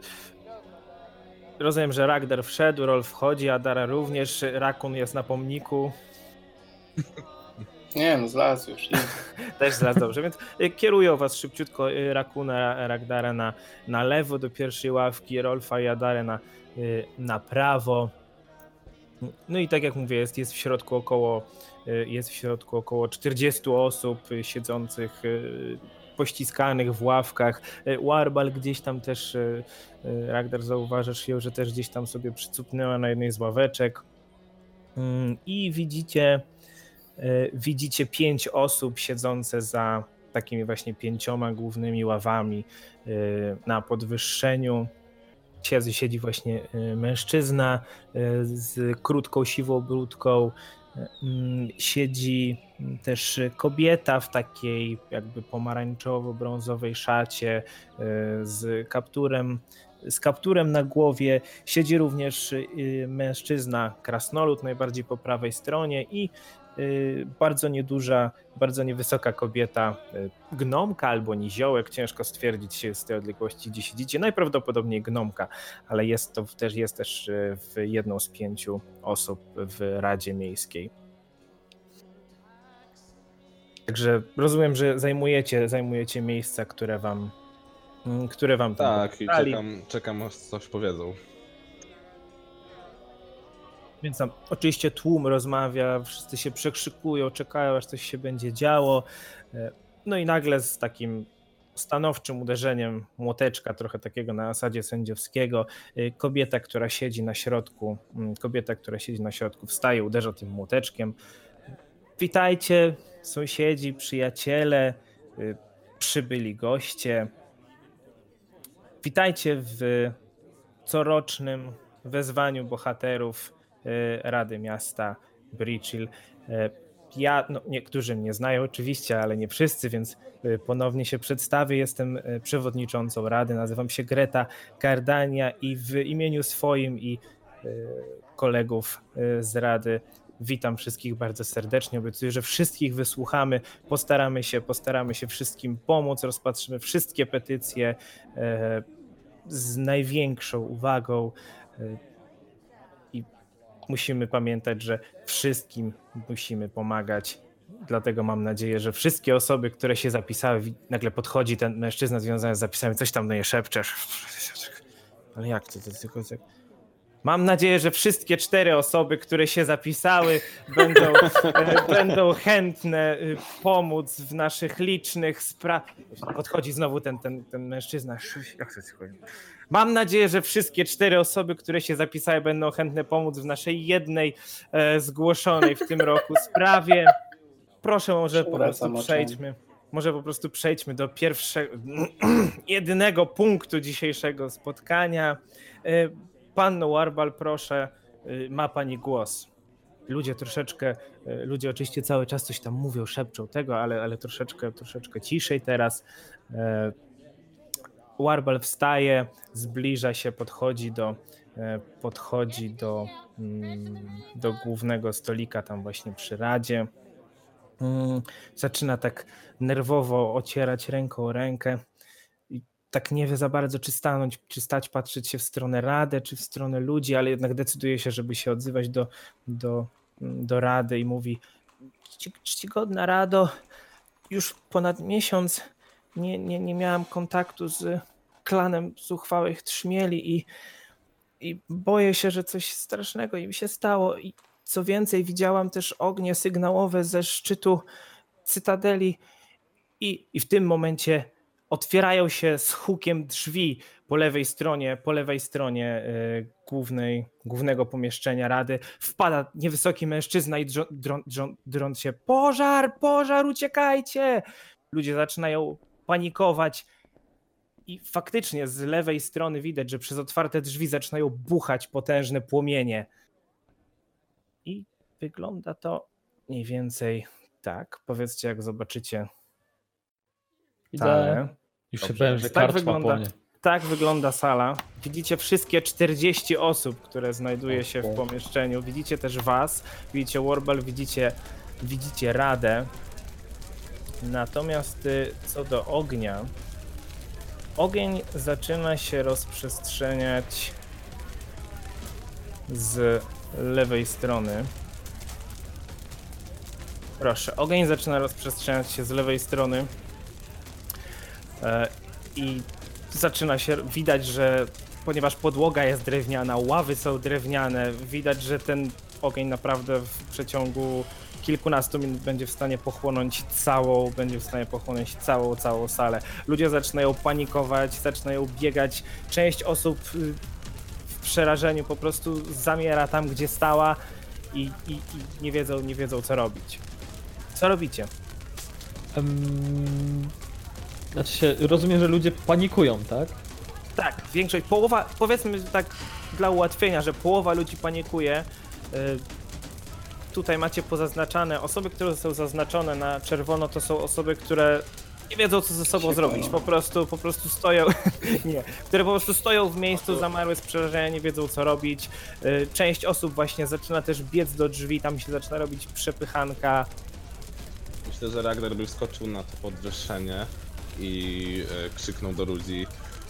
rozumiem, że Ragdar wszedł, Rol wchodzi, Adara również, Rakun jest na pomniku, Nie no, zlazł już. Też zaraz dobrze, więc e, kierują Was szybciutko e, Rakuna, Ragdara na, na lewo do pierwszej ławki, Rolfa i Adarę na, e, na prawo. No i tak jak mówię, jest, jest w środku około y, jest w środku około 40 osób y, siedzących y, pościskanych w ławkach. Y, Warbal gdzieś tam też, y, y, Ragdar zauważasz ją, że też gdzieś tam sobie przycupnęła na jednej z ławeczek. Mm, I widzicie, y, widzicie pięć osób siedzące za takimi właśnie pięcioma głównymi ławami y, na podwyższeniu. Siedzi, siedzi właśnie y, mężczyzna z krótką siwą brudką. Mm, Siedzi też kobieta w takiej jakby pomarańczowo-brązowej szacie z kapturem, z kapturem na głowie. Siedzi również mężczyzna, krasnolud najbardziej po prawej stronie i bardzo nieduża, bardzo niewysoka kobieta, y, gnomka albo niziołek, ciężko stwierdzić z tej odległości, gdzie siedzicie. Najprawdopodobniej gnomka, ale jest to też, jest też y, w jedną z pięciu osób w Radzie Miejskiej. Także rozumiem, że zajmujecie, zajmujecie miejsca, które wam, mm, które wam tam Tak, i czekam, czekam aż coś powiedzą. Więc tam oczywiście tłum rozmawia, wszyscy się przekrzykują, czekają, aż coś się będzie działo. E, No i nagle z takim stanowczym uderzeniem młoteczka, trochę takiego na zasadzie sędziowskiego, e, kobieta, która siedzi na środku, mm, kobieta, która siedzi na środku, wstaje, uderza tym młoteczkiem. Witajcie, sąsiedzi, przyjaciele, y, przybyli goście. Witajcie w corocznym wezwaniu bohaterów Rady Miasta Bridgehill. Y, Ja, no, niektórzy mnie znają oczywiście, ale nie wszyscy, więc y, ponownie się przedstawię. Jestem przewodniczącą Rady, nazywam się Greta Kardania i w imieniu swoim i kolegów z Rady witam wszystkich bardzo serdecznie. Obiecuję, że wszystkich wysłuchamy, postaramy się, postaramy się wszystkim pomóc, rozpatrzymy wszystkie petycje e, z największą uwagą e, musimy pamiętać, że wszystkim musimy pomagać. Dlatego mam nadzieję, że wszystkie osoby, które się zapisały, nagle podchodzi ten mężczyzna związany z zapisami, coś tam do niej szepczesz. Ale jak to, to tylko tak. Mam nadzieję, że wszystkie cztery osoby, które się zapisały, będą, e, będą chętne y, pomóc w naszych licznych sprawach. Podchodzi znowu ten, ten, ten mężczyzna. Jak to? Mam nadzieję, że wszystkie cztery osoby, które się zapisały, będą chętne pomóc w naszej jednej e, zgłoszonej w tym roku sprawie. Proszę, może po prostu przejdźmy. Może po prostu przejdźmy do pierwszego, jedynego punktu dzisiejszego spotkania. E, Pan Warbal, proszę, y, ma pani głos. Ludzie troszeczkę, y, ludzie oczywiście cały czas coś tam mówią, szepczą tego, ale, ale troszeczkę, troszeczkę ciszej teraz. E, Warbel wstaje, zbliża się, podchodzi do, e, podchodzi do, mm, do głównego stolika tam właśnie przy radzie. Mm, Zaczyna tak nerwowo ocierać ręką rękę tak nie wie za bardzo, czy stanąć, czy stać, patrzeć się w stronę Rady, czy w stronę ludzi, ale jednak decyduje się, żeby się odzywać do, do, do Rady i mówi "Czci- czcigodna Rado, już ponad miesiąc nie, nie, nie miałam kontaktu z klanem zuchwałych trzmieli i, i boję się, że coś strasznego im się stało. I co więcej widziałam też ognie sygnałowe ze szczytu cytadeli i, i w tym momencie otwierają się z hukiem drzwi po lewej stronie, po lewej stronie y, głównej, głównego pomieszczenia rady. Wpada niewysoki mężczyzna i drą, drą, drąc się pożar, pożar, uciekajcie! Ludzie zaczynają panikować i faktycznie z lewej strony widać, że przez otwarte drzwi zaczynają buchać potężne płomienie. I wygląda to mniej więcej tak. Powiedzcie, jak zobaczycie Widzę. salę. Już się powiem, że tak wygląda. po mnie. Tak wygląda sala. Widzicie wszystkie 40 osób, które znajduje się w pomieszczeniu. Widzicie też was, widzicie Warbel, widzicie, widzicie Radę. Natomiast y, co do ognia, ogień zaczyna się rozprzestrzeniać z lewej strony. Proszę, ogień zaczyna rozprzestrzeniać się z lewej strony. E, I zaczyna się widać, że ponieważ podłoga jest drewniana, ławy są drewniane, widać, że ten ogień naprawdę w przeciągu kilkunastu minut będzie w stanie pochłonąć całą, będzie w stanie pochłonąć całą, całą salę. Ludzie zaczynają panikować, zaczynają biegać. Część osób y, w przerażeniu po prostu zamiera tam, gdzie stała i, i, i nie wiedzą, nie wiedzą co robić. Co robicie? Em, Znaczy się, rozumiem, że ludzie panikują, tak? Tak, większość, połowa, powiedzmy tak dla ułatwienia, że połowa ludzi panikuje. Y, Tutaj macie pozaznaczane, osoby, które są zaznaczone na czerwono, to są osoby, które nie wiedzą, co ze sobą Się zrobić. Po prostu, po prostu stoją, nie, które po prostu stoją w miejscu, zamarły z przerażenia, nie wiedzą, co robić. Y, Część osób właśnie zaczyna też biec do drzwi, tam się zaczyna robić przepychanka. Myślę, że Ragnar by wskoczył na to podwyższenie i e, krzyknął do ludzi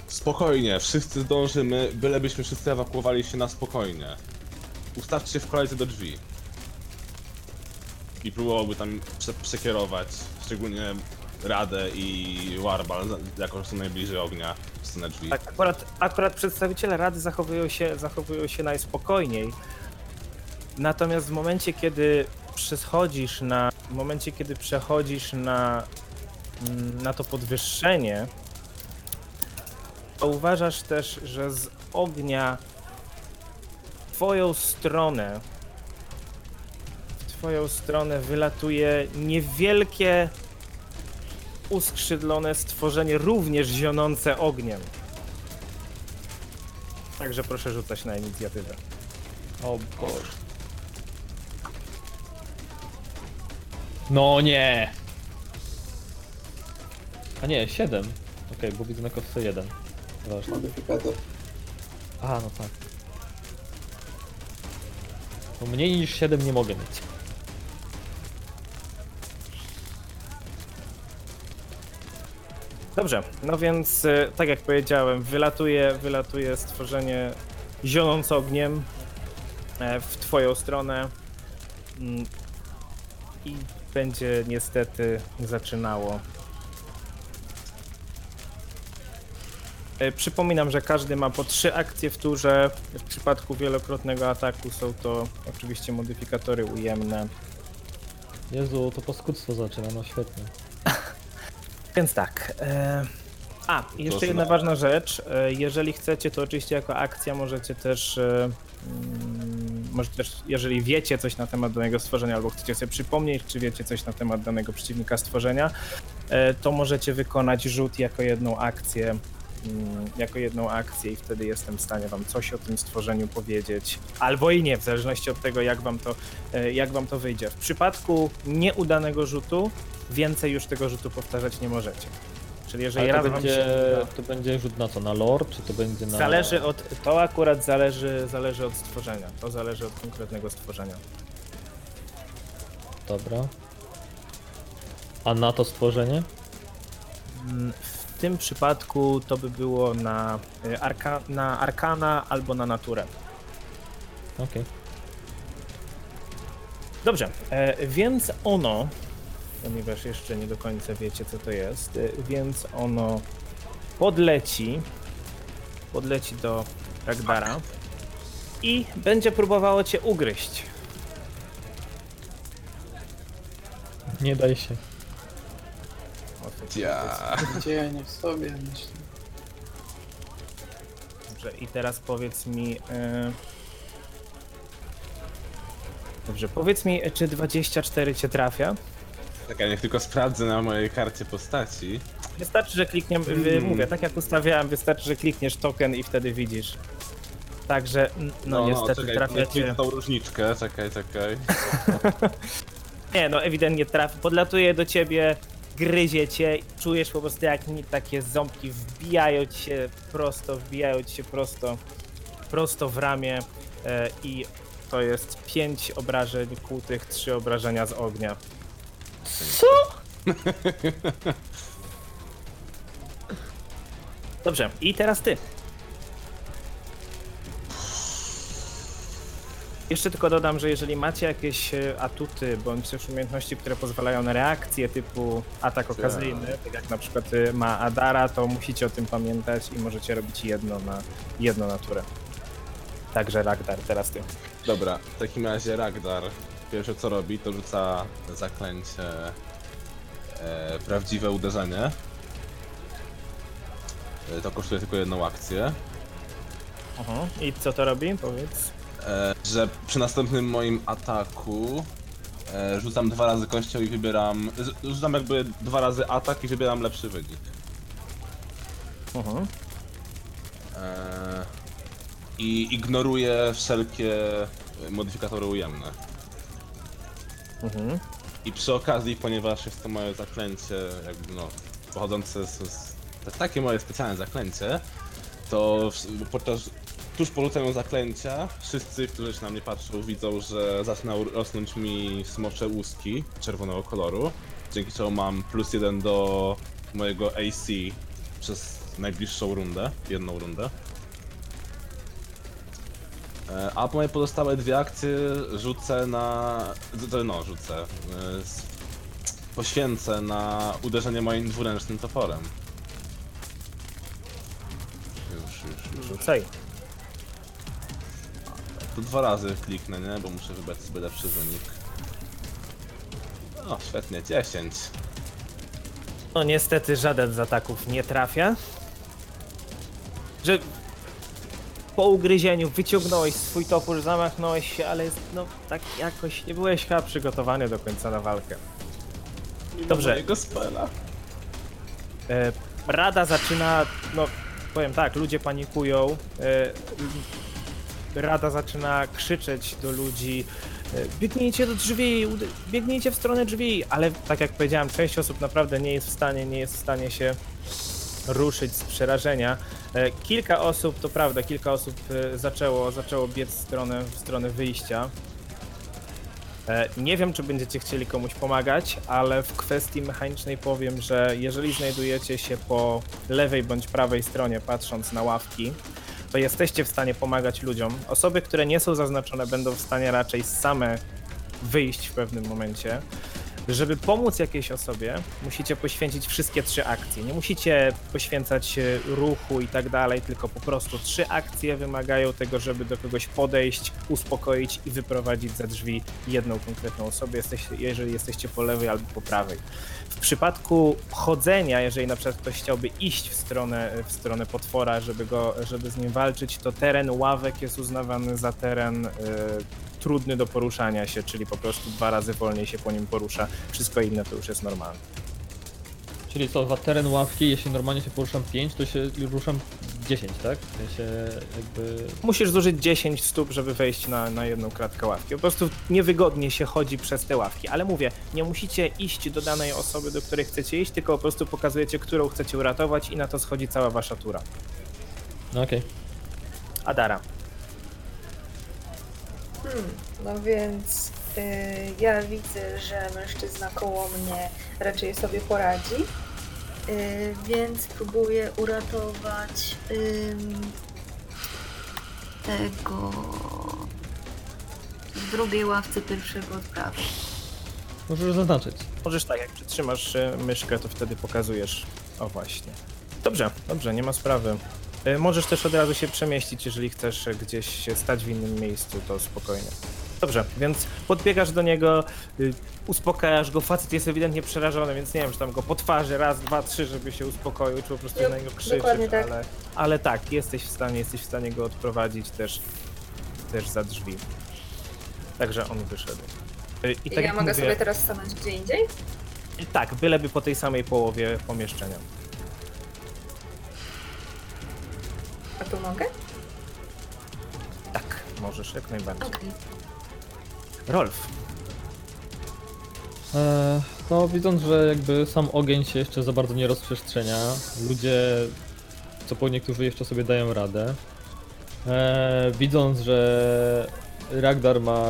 Spokojnie, wszyscy zdążymy, bylebyśmy wszyscy ewakuowali się na spokojnie. Ustawcie się w kolejce do drzwi. I próbowałby tam prze przekierować, szczególnie Radę i Warbal, jako że są najbliżej ognia, w stronę drzwi. Tak, akurat, akurat przedstawiciele Rady zachowują się, zachowują się najspokojniej. Natomiast w momencie, kiedy przechodzisz na. W momencie, kiedy przechodzisz na, na to podwyższenie, to uważasz też, że z ognia w twoją stronę w twoją stronę wylatuje niewielkie uskrzydlone stworzenie, również zionące ogniem. Także proszę rzucać na inicjatywę. O Boże. No nie! A nie, 7. Okej, bo widzę na kostce 1. Ważne. Modyfikator. Aha, no tak. No mniej niż 7 nie mogę mieć. Dobrze, no więc e, tak jak powiedziałem, wylatuje, wylatuje stworzenie zionące ogniem e, w twoją stronę mm, i będzie niestety zaczynało. Przypominam, że każdy ma po trzy akcje w turze. W przypadku wielokrotnego ataku są to oczywiście modyfikatory ujemne. Jezu, to paskudztwo zaczyna, no świetnie. Więc tak. E... A, i jeszcze jedna ważna rzecz. E, jeżeli chcecie, to oczywiście jako akcja możecie też. E... mm, Możecie też, jeżeli wiecie coś na temat danego stworzenia, albo chcecie sobie przypomnieć, czy wiecie coś na temat danego przeciwnika stworzenia, e, to możecie wykonać rzut jako jedną akcję jako jedną akcję i wtedy jestem w stanie wam coś o tym stworzeniu powiedzieć, albo i nie, w zależności od tego, jak wam to, e, jak wam to wyjdzie. W przypadku nieudanego rzutu, więcej już tego rzutu powtarzać nie możecie. Czyli jeżeli Ale to będzie, się to będzie rzut na co? Na lore, czy to będzie na... Zależy od, to akurat zależy, zależy od stworzenia, to zależy od konkretnego stworzenia. Dobra. A na to stworzenie? W tym przypadku to by było na, y, arka, na arkana albo na naturę. Okej. Dobrze, e, więc ono, ponieważ jeszcze nie do końca wiecie co to jest, e, więc ono podleci, podleci do Ragdara i będzie próbowało cię ugryźć. Nie daj się. Ja. Gdzie ja nie w sobie myślę. Dobrze, i teraz powiedz mi. e, Dobrze, powiedz mi, czy 24 cię trafia? Czekaj, niech tylko sprawdzę na mojej karcie postaci. Wystarczy, że klikniemy. Mm. Mówię, tak jak ustawiałem, wystarczy, że klikniesz token i wtedy widzisz. Także, n- no, niestety czekaj, trafia cię. widzę tą różniczkę, czekaj, czekaj. Nie, no ewidentnie trafi. Podlatuje do ciebie, gryzie cię, czujesz po prostu jak ni- takie ząbki wbijają ci się prosto, wbijają ci się prosto, prosto w ramię e, i to jest 5 obrażeń kłutych, 3 obrażenia z ognia. Co? Dobrze, i teraz ty. Jeszcze tylko dodam, że jeżeli macie jakieś e, atuty bądź też umiejętności, które pozwalają na reakcję typu atak okazyjny, tak jak na przykład e, ma Adara, to musicie o tym pamiętać i możecie robić jedno na jedno naturę. Także Ragdar, teraz ty. Dobra, w takim razie Ragdar pierwsze co robi, to rzuca zaklęcie e, prawdziwe uderzenie. E, to kosztuje tylko jedną akcję. Mhm. I co to robi? Powiedz. E, że przy następnym moim ataku e, rzucam dwa razy kością i wybieram. z- Rzucam jakby dwa razy atak i wybieram lepszy wynik. Mhm. E, I ignoruję wszelkie modyfikatory ujemne. Mhm. I przy okazji, ponieważ jest to moje zaklęcie, jakby no, pochodzące z, z to jest takie moje specjalne zaklęcie, to w, podczas, tuż po rzuceniu zaklęcia, wszyscy, którzy się na mnie patrzą, widzą, że zaczynają rosnąć mi smocze łuski czerwonego koloru, dzięki czemu mam plus jeden do mojego AC przez najbliższą rundę, jedną rundę. E, A moje pozostałe dwie akcje rzucę na. No, rzucę. e, Poświęcę na uderzenie moim dwuręcznym toporem. Już, już, już. Rzucaj. To dwa razy kliknę, nie? Bo muszę wybrać sobie lepszy wynik. O, świetnie, 10. No niestety żaden z ataków nie trafia. Że po ugryzieniu wyciągnąłeś swój topór, zamachnąłeś się, ale jest, no tak jakoś nie byłeś chyba przygotowany do końca na walkę. Dobrze. Mojego spela. E, Rada zaczyna, no powiem tak, ludzie panikują. E, Rada zaczyna krzyczeć do ludzi, e, biegnijcie do drzwi, biegnijcie w stronę drzwi, ale tak jak powiedziałem, część osób naprawdę nie jest w stanie, nie jest w stanie się ruszyć z przerażenia. E, Kilka osób, to prawda, kilka osób e, zaczęło, zaczęło biec w stronę, w stronę wyjścia. Nie wiem, czy będziecie chcieli komuś pomagać, ale w kwestii mechanicznej powiem, że jeżeli znajdujecie się po lewej bądź prawej stronie, patrząc na ławki, to jesteście w stanie pomagać ludziom. Osoby, które nie są zaznaczone, będą w stanie raczej same wyjść w pewnym momencie. Żeby pomóc jakiejś osobie, musicie poświęcić wszystkie trzy akcje. Nie musicie poświęcać e, ruchu i tak dalej, tylko po prostu trzy akcje wymagają tego, żeby do kogoś podejść, uspokoić i wyprowadzić za drzwi jedną konkretną osobę, jeżeli jesteście po lewej albo po prawej. W przypadku chodzenia, jeżeli na przykład ktoś chciałby iść w stronę, w stronę potwora, żeby, go, żeby z nim walczyć, to teren ławek jest uznawany za teren e, trudny do poruszania się, czyli po prostu dwa razy wolniej się po nim porusza. Wszystko inne to już jest normalne. Czyli co, za teren ławki, jeśli normalnie się poruszam 5, to się ruszam 10, tak? W sensie jakby... Musisz zużyć 10 stóp, żeby wejść na, na jedną kratkę ławki. Po prostu niewygodnie się chodzi przez te ławki, ale mówię, nie musicie iść do danej osoby, do której chcecie iść, tylko po prostu pokazujecie, którą chcecie uratować i na to schodzi cała wasza tura. No okej. Adara. Hmm, no więc y, ja widzę, że mężczyzna koło mnie raczej sobie poradzi, y, więc próbuję uratować ym, tego w drugiej ławce pierwszego od prawej. Możesz zaznaczyć. Możesz tak, jak przytrzymasz e, myszkę, to wtedy pokazujesz. O właśnie. Dobrze, dobrze, nie ma sprawy. E, Możesz też od razu się przemieścić, jeżeli chcesz gdzieś się stać w innym miejscu, to spokojnie. Dobrze, więc podbiegasz do niego, y, uspokajasz go, facet jest ewidentnie przerażony, więc nie wiem, czy tam go po twarzy raz, dwa, trzy, żeby się uspokoił, czy po prostu Jo, na niego krzyczysz, tak. ale, ale tak, jesteś w stanie, jesteś w stanie go odprowadzić też, też za drzwi. Także on wyszedł. Y, I tak ja mogę mówię, sobie teraz stanąć gdzie indziej? tak, byleby po tej samej połowie pomieszczenia. A tu mogę? Tak, możesz jak najbardziej. Okej. Rolf, Eee, no widząc, że jakby sam ogień się jeszcze za bardzo nie rozprzestrzenia, ludzie, co po niektórzy jeszcze sobie dają radę. Eee, widząc, że Ragdar ma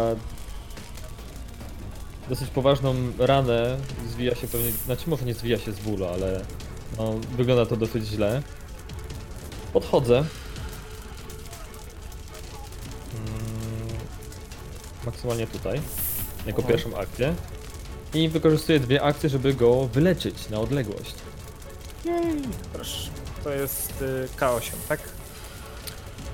dosyć poważną ranę, zwija się pewnie, znaczy może nie zwija się z bólu, ale no, wygląda to dosyć źle. Podchodzę. Mm, maksymalnie tutaj, jako Mhm. pierwszą akcję. I wykorzystuję dwie akcje, żeby go wyleczyć na odległość. proszę. To jest y, K8, tak?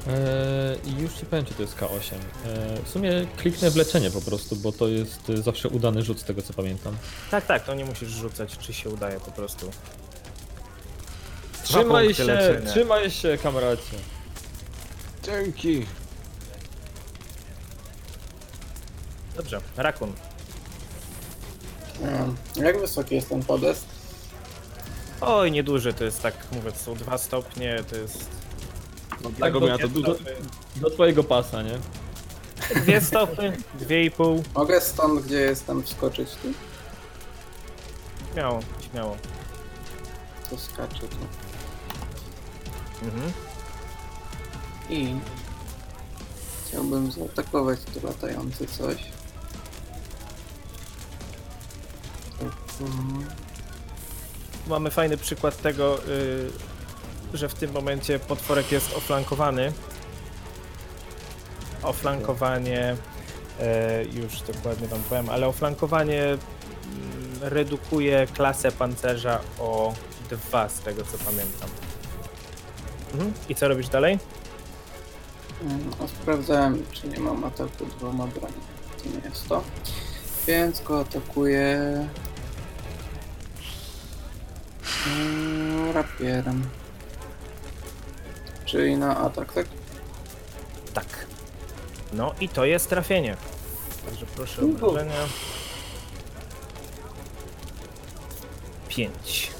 Eee, I już ci powiem, czy to jest K8. Eee, w sumie kliknę w leczenie po prostu, bo to jest y, zawsze udany rzut z tego co pamiętam. Tak, tak, to nie musisz rzucać, czy się udaje po prostu. Trzymaj się, leczenia. trzymaj się, kamracie. Dzięki. Dobrze, Rakun. Mm, Jak wysoki jest ten podest? Oj, nieduży, to jest tak, mówię, to są dwa stopnie, to jest... No, Tak, tego do- miała to dużo. Do twojego pasa, nie? Dwie stopy, dwie i pół. Mogę stąd, gdzie jestem, wskoczyć tu? Śmiało, śmiało. To skaczę tu. Mhm. I chciałbym zaatakować to latające coś. Mamy fajny przykład tego, y, że w tym momencie potworek jest oflankowany. Oflankowanie, e, już dokładnie wam powiem, ale oflankowanie mm, redukuje klasę pancerza o dwa z tego co pamiętam. Mhm. I co robisz dalej? mm, a sprawdzałem, czy nie mam ataku dwoma broni. To nie jest to. Więc go atakuję mm, rapierem. Czyli na atak, tak? Tak. No i to jest trafienie. Także proszę o obrażenia. 5.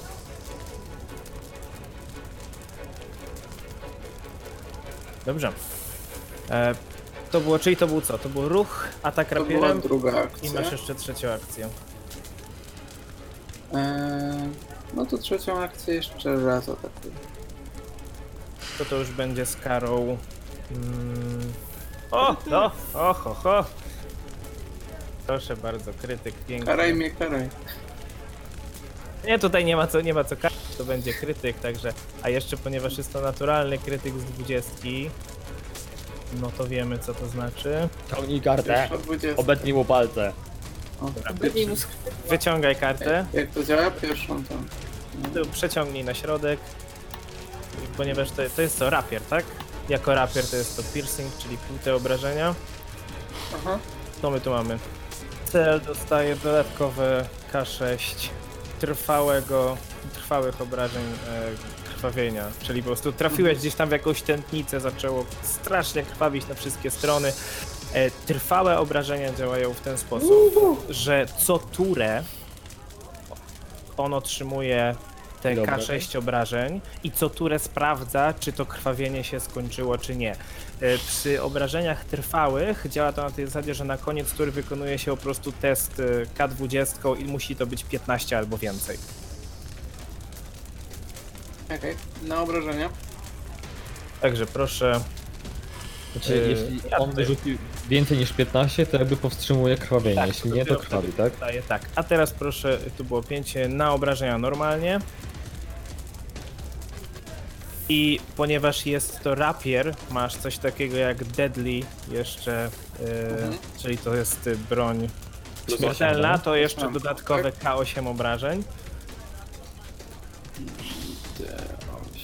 Dobrze. E, to było, czyli to był co? To był ruch, atak To była rapierem druga i akcja. masz jeszcze trzecią akcję. Eee, no to trzecią akcję jeszcze raz atakuję. To to już będzie z karą... Mm, o, no, o, ho, ho. Proszę bardzo, krytyk piękny. Karaj mnie, karaj. Nie, tutaj nie ma co, nie ma co karać, to będzie krytyk, także... A jeszcze, ponieważ jest to naturalny krytyk z 20, no to wiemy, co to znaczy. Ciągnij kartę, obetnij mu palce. O, Wytnij mu Wyciągaj kartę, Jak to działa? Pierwszą tam. tu przeciągnij na środek, I ponieważ to, to jest co, rapier, tak? Jako rapier to jest to piercing, czyli półte obrażenia. Aha. Co my tu mamy? Cel dostaje dodatkowe K6 trwałego, trwałych obrażeń e, krwawienia, czyli po prostu trafiłeś gdzieś tam w jakąś tętnicę, zaczęło strasznie krwawić na wszystkie strony. E, trwałe obrażenia działają w ten sposób, że co turę on otrzymuje te Dobra. K6 obrażeń i co turę sprawdza, czy to krwawienie się skończyło, czy nie. E, Przy obrażeniach trwałych działa to na tej zasadzie, że na koniec tury wykonuje się po prostu test e, K20 i musi to być 15 albo więcej. Okej, na obrażenia. Także proszę. Znaczy, Yy, jeśli ja on tutaj- rzuci więcej niż 15, to jakby powstrzymuje krwawienie. Tak, jeśli nie, to krwawi, wtedy tak? Daję tak. A teraz proszę, tu było 5 na obrażenia normalnie. I ponieważ jest to rapier, masz coś takiego jak deadly jeszcze, yy, czyli to jest y, broń Plus śmiertelna, osiem, to jeszcze Mam, dodatkowe K8 obrażeń.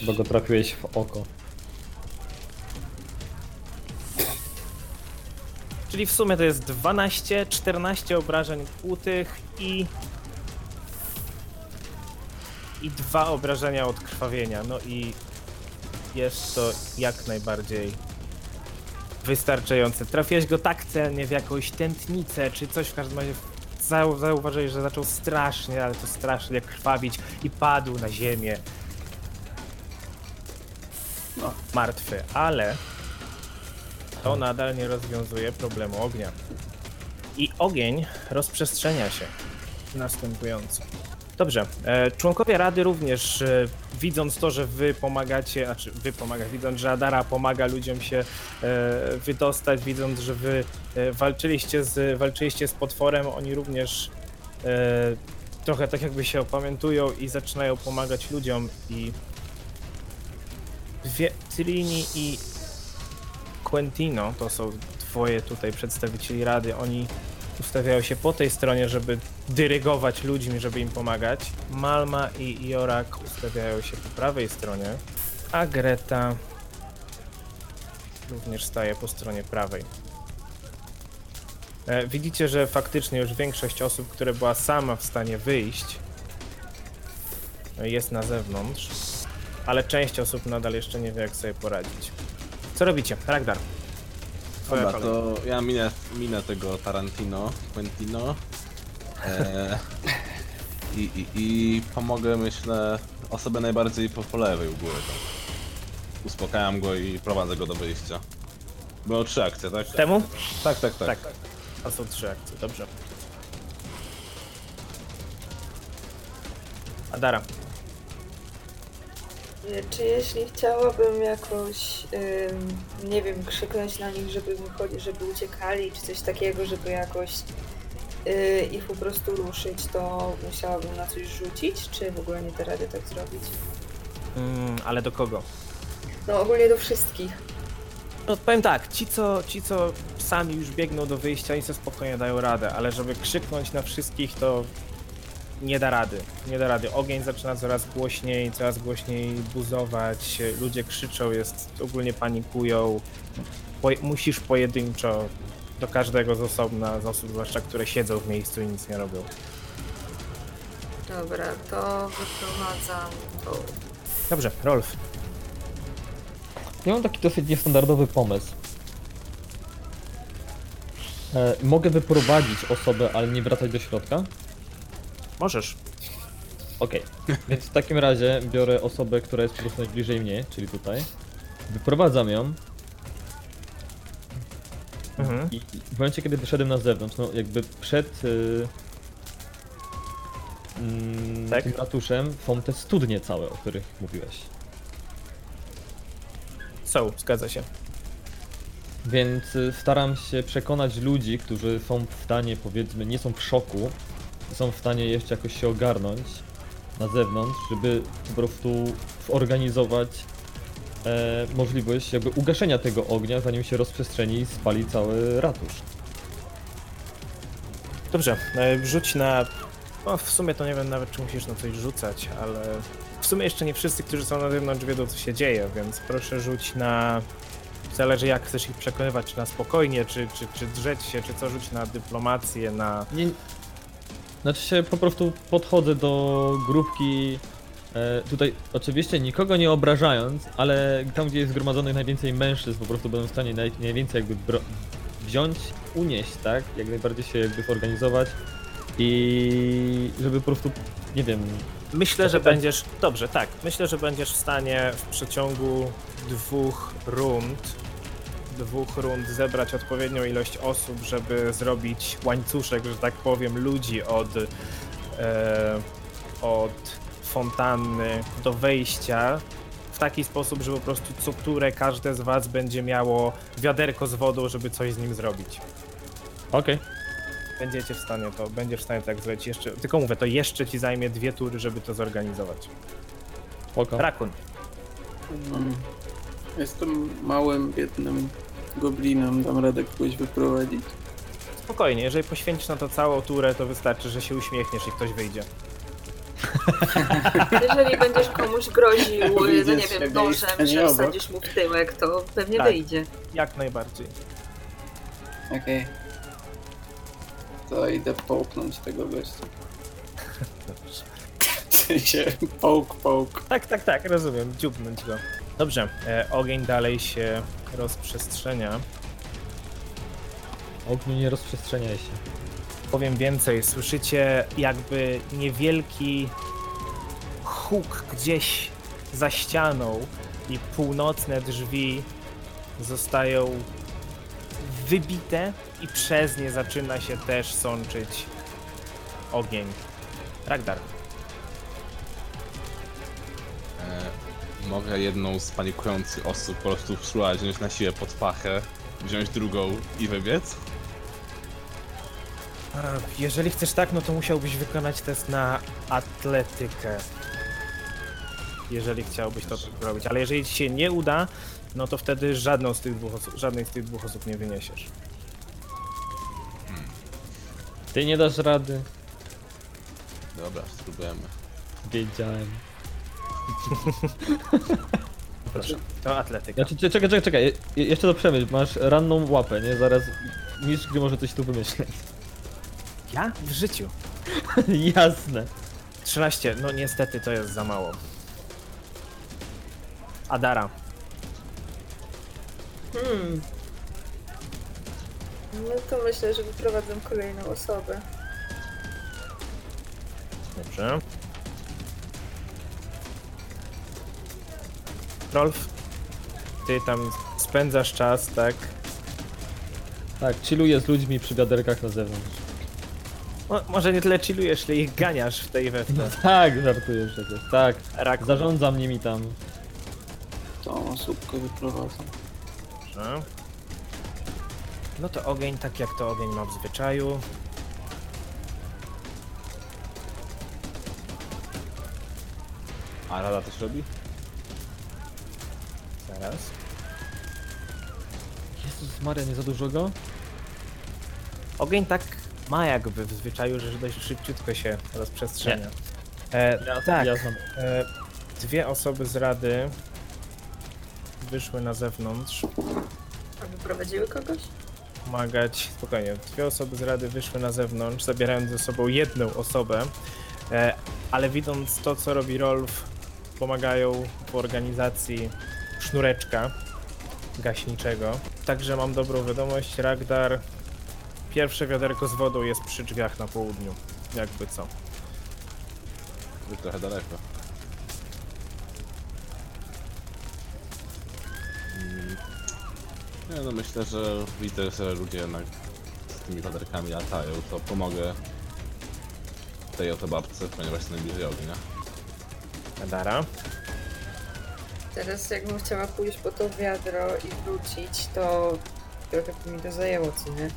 Bo go trafiłeś w oko. Czyli w sumie to jest 12, 14 obrażeń kłutych i i dwa obrażenia od krwawienia. No i jest to jak najbardziej wystarczające. Trafiłeś go tak celnie w jakąś tętnicę czy coś w każdym razie zau zauważyłeś, że zaczął strasznie, ale to strasznie krwawić i padł na ziemię. No. Martwy, ale to nadal nie rozwiązuje problemu ognia. I ogień rozprzestrzenia się następująco. Dobrze, e, członkowie Rady również, e, widząc to, że wy pomagacie, znaczy wy pomaga, widząc, że Adara pomaga ludziom się e, wydostać, widząc, że wy walczyliście z, walczyliście z potworem, oni również trochę tak jakby się opamiętują i zaczynają pomagać ludziom i Trini i Quentino, to są twoje tutaj przedstawicieli Rady, oni ustawiają się po tej stronie, żeby dyrygować ludźmi, żeby im pomagać. Malma i Jorak ustawiają się po prawej stronie, a Greta również staje po stronie prawej. E, Widzicie, że faktycznie już większość osób, które była sama w stanie wyjść, e, jest na zewnątrz, ale część osób nadal jeszcze nie wie, jak sobie poradzić. Co robicie? Ragdar. Dobra, kolej. to ja minę, minę tego Tarantino, Quentino. E, i, i, I pomogę, myślę, osobie najbardziej po, po lewej u góry. Tam. Uspokajam go i prowadzę go do wyjścia. Było trzy akcje, tak? Temu? Tak, tak, tak. Tak. A są trzy akcje, dobrze. Adara. Czy jeśli chciałabym jakoś, ym, nie wiem, krzyknąć na nich, żeby wychodzi, żeby uciekali, czy coś takiego, żeby jakoś y, ich po prostu ruszyć, to musiałabym na coś rzucić, czy w ogóle nie da rady tak zrobić? Mm, ale do kogo? No ogólnie do wszystkich. No powiem tak, ci co, ci co sami już biegną do wyjścia, oni sobie spokojnie dają radę, ale żeby krzyknąć na wszystkich to nie da rady. Nie da rady. Ogień zaczyna coraz głośniej, coraz głośniej buzować, ludzie krzyczą, jest ogólnie panikują. Po, musisz pojedynczo do każdego z osobna, z osób zwłaszcza, które siedzą w miejscu i nic nie robią. Dobra, to wyprowadzam. Dobrze, Rolf. Ja mam taki dosyć niestandardowy pomysł. E, mogę wyprowadzić osobę, ale nie wracać do środka? Możesz. Okej, więc w takim razie biorę osobę, która jest po prostu najbliżej mnie, czyli tutaj. Wyprowadzam ją Mhm. i w momencie, kiedy wyszedłem na zewnątrz, no jakby przed y, mm, Tak. tym ratuszem są te studnie całe, o których mówiłeś. Są, zgadza się. Więc y, staram się przekonać ludzi, którzy są w stanie, powiedzmy, nie są w szoku, są w stanie jeszcze jakoś się ogarnąć na zewnątrz, żeby po prostu zorganizować e, możliwość jakby ugaszenia tego ognia, zanim się rozprzestrzeni i spali cały ratusz. Dobrze, e, rzuć na. No, w sumie to nie wiem nawet, czy musisz na coś rzucać, ale w sumie jeszcze nie wszyscy, którzy są na zewnątrz, wiedzą, co się dzieje, więc proszę rzuć na. Zależy, jak chcesz ich przekonywać, czy na spokojnie, czy, czy, czy drzeć się, czy co, rzuć na dyplomację, na. Nie... Znaczy się po prostu podchodzę do grupki. E, tutaj oczywiście nikogo nie obrażając, ale tam gdzie jest zgromadzonych najwięcej mężczyzn po prostu będą w stanie naj, najwięcej jakby wziąć, unieść, tak? Jak najbardziej się jakby zorganizować I żeby po prostu, nie wiem, Myślę, że będziesz. Dobrze, tak. Myślę, że będziesz w stanie w przeciągu dwóch rund. Dwóch rund zebrać odpowiednią ilość osób, żeby zrobić łańcuszek, że tak powiem, ludzi od, e, od fontanny do wejścia w taki sposób, że po prostu co które każde z was będzie miało wiaderko z wodą, żeby coś z nim zrobić. okej, Będziecie w stanie to, będziesz w stanie tak zrobić jeszcze. Tylko mówię, to jeszcze ci zajmie dwie tury, żeby to zorganizować. spoko. Rakun. Mm. Jestem małym, biednym goblinem, dam radę kogoś wyprowadzić. Spokojnie, jeżeli poświęcisz na to całą turę, to wystarczy, że się uśmiechniesz i ktoś wyjdzie. Jeżeli będziesz komuś groził, no nie wiem, nożem, że wsadzisz mu w tyłek, to pewnie Tak. wyjdzie. Jak najbardziej. Okej. To idę połknąć tego gościa. Dobrze. Połk, połk. Tak, tak, tak, rozumiem. Dziubnąć go. Dobrze, e, ogień dalej się rozprzestrzenia. Ogniu nie rozprzestrzeniaj się. Powiem więcej, słyszycie jakby niewielki huk gdzieś za ścianą i północne drzwi zostają wybite i przez nie zaczyna się też sączyć ogień. Ragdar. Mogę jedną z panikujących osób po prostu spróbować wziąć na siłę pod pachę, wziąć drugą i wybiec? A, Jeżeli chcesz tak, no to musiałbyś wykonać test na atletykę. Jeżeli chciałbyś to tak robić. Ale jeżeli ci się nie uda, no to wtedy żadną z tych dwóch osób, żadnej z tych dwóch osób nie wyniesiesz. Ty nie dasz rady. Dobra, spróbujemy. Wiedziałem. Proszę, to atletyka. Znaczy, cze- czekaj, czekaj, czekaj. Je- Jeszcze to przemyśl. Masz ranną łapę, nie? Zaraz mistrz gry może coś tu wymyśleć. Ja? W życiu. Jasne. 13, no niestety to jest za mało. Adara. Hmm. No to myślę, że wyprowadzę kolejną osobę. Dobrze. Rolf, ty tam spędzasz czas, tak? Tak, chilluję z ludźmi przy wiaderkach na zewnątrz. Mo- może nie tyle chillujesz, ile ich ganiasz w tej No te. tak, żartuję przecież. Tak, Rak. zarządzam nimi tam. Tą osóbkę wyprowadzę. Dobrze. No to ogień, tak jak to ogień ma w zwyczaju. A rada też robi? Zaraz. Jezus Maria, nie za dużo go? Ogień tak ma jakby w zwyczaju, że dość szybciutko się rozprzestrzenia. E, Ja, tak, Ja znam. e, dwie osoby z rady wyszły na zewnątrz A wyprowadziły kogoś? pomagać. Spokojnie, dwie osoby z rady wyszły na zewnątrz, zabierając ze sobą jedną osobę, e, ale widząc to, co robi Rolf, pomagają w organizacji sznureczka gaśniczego. Także mam dobrą wiadomość, Ragdar. Pierwsze wiaderko z wodą jest przy drzwiach na południu. Jakby co. Wy trochę daleko. Mm. Nie no, myślę, że widzę, że ludzie jednak z tymi waderkami latają, to pomogę tej oto babce, ponieważ jest najbliżej ognia. Adara. Teraz jakbym chciała pójść po to wiadro i wrócić, to trochę by mi to zajęło, co nie?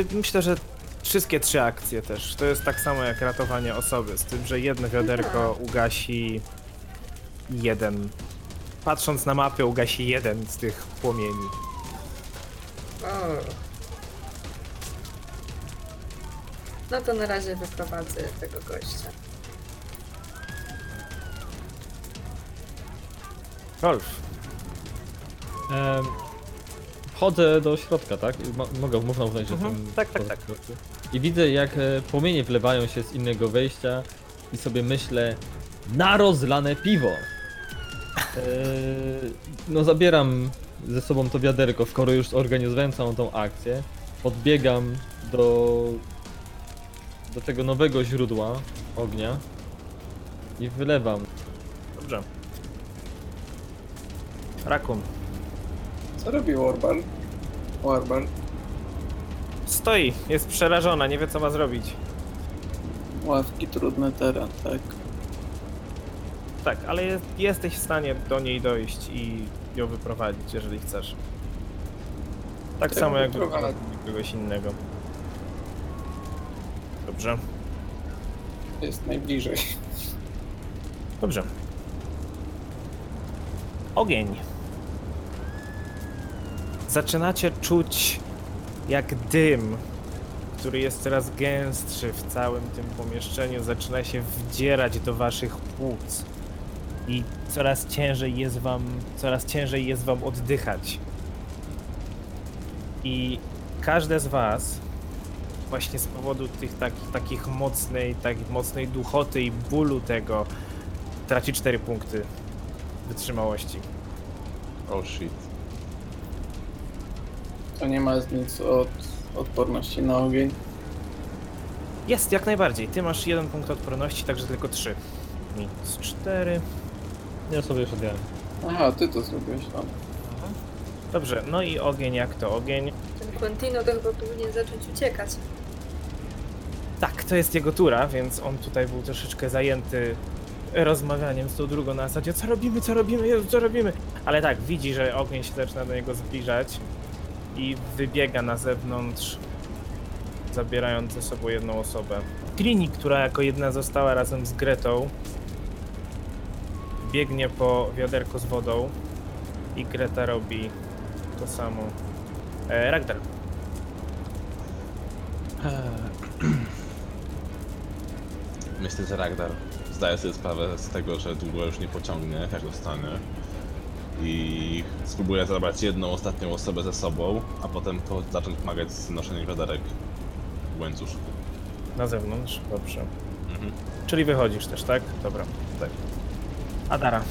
Y, Myślę, że wszystkie trzy akcje też. To jest tak samo jak ratowanie osoby, z tym, że jedno wiaderko ugasi jeden. Patrząc na mapę, ugasi jeden z tych płomieni. O. No to na razie wyprowadzę tego gościa. Rolf, Em, Wchodzę do środka, tak? Mo- mogę, można uznać, że Mhm, jestem tak, tak, po- tak. I widzę, jak e, płomienie wlewają się z innego wejścia i sobie myślę, na rozlane piwo. E, no zabieram ze sobą to wiaderko, skoro już zorganizowałem całą tą akcję. Podbiegam do do tego nowego źródła ognia i wylewam. Rakun. Co robi Warbal? Warbal. Stoi, jest przerażona, nie wie co ma zrobić. Ławki, trudny teren, tak. Tak, ale jest, jesteś w stanie do niej dojść i ją wyprowadzić, jeżeli chcesz. Tak To samo jak wyprowadzić kogoś innego. Dobrze, Jest najbliżej. dobrze. Ogień. Zaczynacie czuć jak dym, który jest coraz gęstszy w całym tym pomieszczeniu, zaczyna się wdzierać do waszych płuc. I coraz ciężej jest wam, coraz ciężej jest wam oddychać. I każde z was właśnie z powodu tych takich, takich mocnej, tak mocnej duchoty i bólu tego traci 4 punkty wytrzymałości. Oh shit. To nie ma nic od odporności na ogień. Jest, jak najbardziej. Ty masz jeden punkt odporności, także tylko 3. Minus 4. Ja sobie już odjąłem. Aha, ty to zrobiłeś, no. Dobrze, no i ogień, jak to ogień? Ten Quentino to chyba powinien zacząć uciekać. Tak, to jest jego tura, więc on tutaj był troszeczkę zajęty rozmawianiem z tą drugą na zasadzie co robimy, co robimy, Jezu, co robimy? Ale tak, widzi, że ogień się zaczyna do niego zbliżać i wybiega na zewnątrz, zabierając ze sobą jedną osobę. Trini, która jako jedna została razem z Gretą, biegnie po wiaderko z wodą i Greta robi to samo. E. Myślę, że Ragnar zdaje sobie sprawę z tego, że długo już nie pociągnie, jak dostanie. I spróbuje zabrać jedną ostatnią osobę ze sobą, a potem po zacząć pomagać z noszeniem wiaderek w łańcuszku. Na zewnątrz, dobrze. Mhm. Czyli wychodzisz też, tak? Dobra, tak. Adara.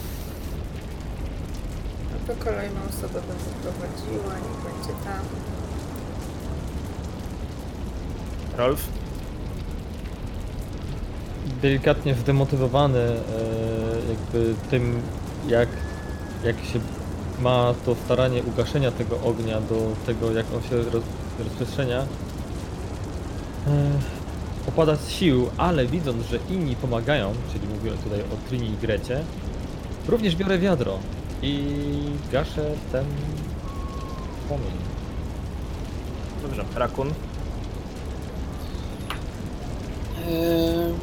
No to kolejną osobę będę prowadziła, niech będzie tam. Rolf? Delikatnie zdemotywowany e, jakby tym, jak, jak się ma to staranie ugaszenia tego ognia do tego, jak on się roz, rozprzestrzenia. E, opada z sił, ale widząc, że inni pomagają, czyli mówiłem tutaj o Trini i Grecie, również biorę wiadro i gaszę ten płomień. Dobrze, Rakun. Eee,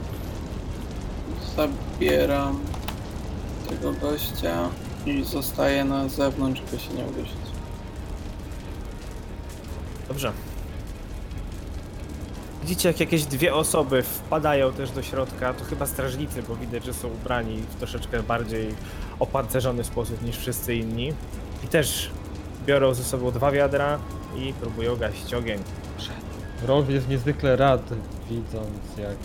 zabieram tego gościa i zostaję na zewnątrz, żeby się nie udusić. Dobrze. Widzicie, jak jakieś dwie osoby wpadają też do środka, to chyba strażnicy, bo widać, że są ubrani w troszeczkę bardziej opancerzony sposób niż wszyscy inni. I też biorą ze sobą dwa wiadra i próbują gasić ogień. Rolf jest niezwykle rad, widząc jak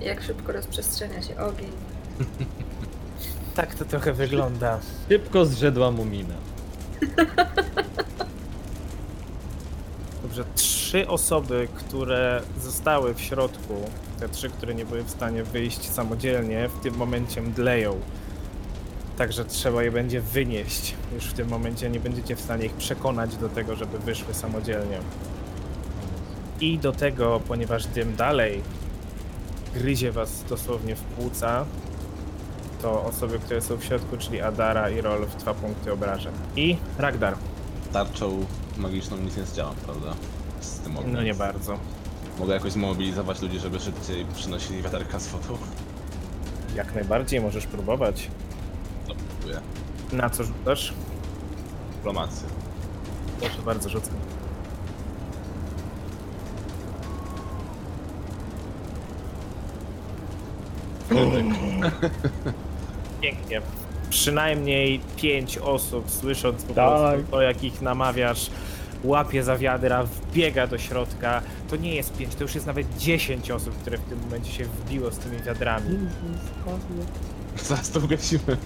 Jak szybko rozprzestrzenia się ogień. Tak to trochę wygląda. szybko zrzedła mu mina. Dobrze, trzy osoby, które zostały w środku, te trzy, które nie były w stanie wyjść samodzielnie, w tym momencie mdleją. Także trzeba je będzie wynieść. Już w tym momencie nie będziecie w stanie ich przekonać do tego, żeby wyszły samodzielnie. I do tego, ponieważ dym dalej gryzie was dosłownie w płuca, to osoby, które są w środku, czyli Adara i Rolf, dwa punkty obrażeń. I Ragdar. Tarczą magiczną nic nie zdziałam, prawda? Z tym ogniem. No nie bardzo. Mogę jakoś zmobilizować ludzi, żeby szybciej przynosili wiaderka z wodą? Jak najbardziej możesz próbować. No, próbuję. Na co rzucasz? Dyplomację. Proszę bardzo, rzucę. Pięknie. Przynajmniej pięć osób, słysząc po Tak. prostu to, jak ich namawiasz, łapie za wiadra, wbiega do środka. To nie jest pięć, to już jest nawet dziesięć osób, które w tym momencie się wbiło z tymi wiadrami. Zaraz to ugasimy.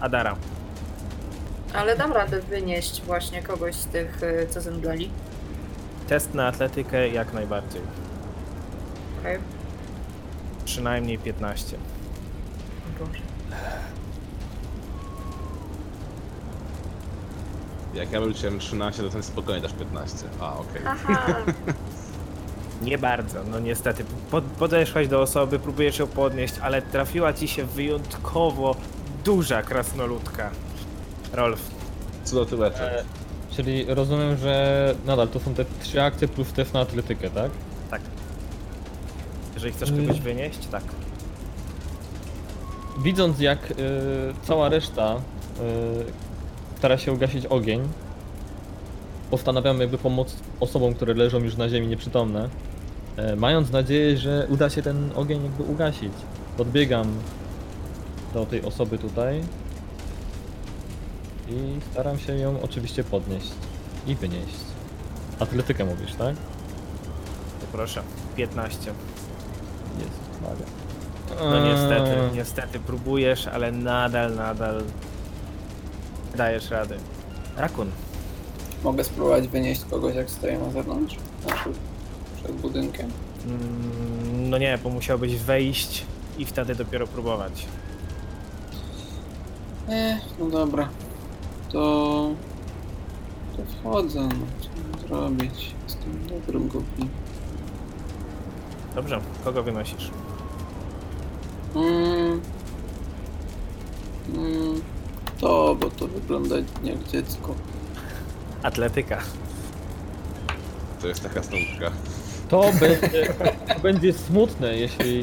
Adara. Ale dam radę wynieść właśnie kogoś z tych, y, co zemdleli. Test na atletykę jak najbardziej. Okej. Przynajmniej 15. Boże. Jak ja wróciłem 13, to ten spokojnie dasz 15. A, okej. Haha. Nie bardzo, no niestety. Pod, podeszłaś do osoby, próbujesz ją podnieść, ale trafiła ci się wyjątkowo duża krasnoludka. Rolf, Co do tyłeczek. E, Czyli rozumiem, że nadal to są te trzy akcje plus test na atletykę, tak? tak. Jeżeli chcesz kogoś wynieść, tak. Widząc jak y, cała reszta y, stara się ugasić ogień, postanawiam jakby pomóc osobom, które leżą już na ziemi nieprzytomne, y, mając nadzieję, że uda się ten ogień jakby ugasić. Podbiegam do tej osoby tutaj i staram się ją oczywiście podnieść i wynieść. Atletykę mówisz, tak? To proszę. 15. Jest, uwaga. No niestety, Eee, niestety próbujesz, ale nadal, nadal dajesz rady. Rakun, Mogę spróbować wynieść kogoś, jak stoję na zewnątrz? Znaczy, przed budynkiem. mm, no nie, bo musiałbyś wejść i wtedy dopiero próbować. Eh, no dobra. To... To wchodzę, no. Co mam zrobić? Jestem dobrym głupi. Dobrze, kogo wynosisz? Mm. Mm. To, bo to wygląda jak dziecko. Atletyka. To jest taka stąpka. To będzie, to będzie smutne, jeśli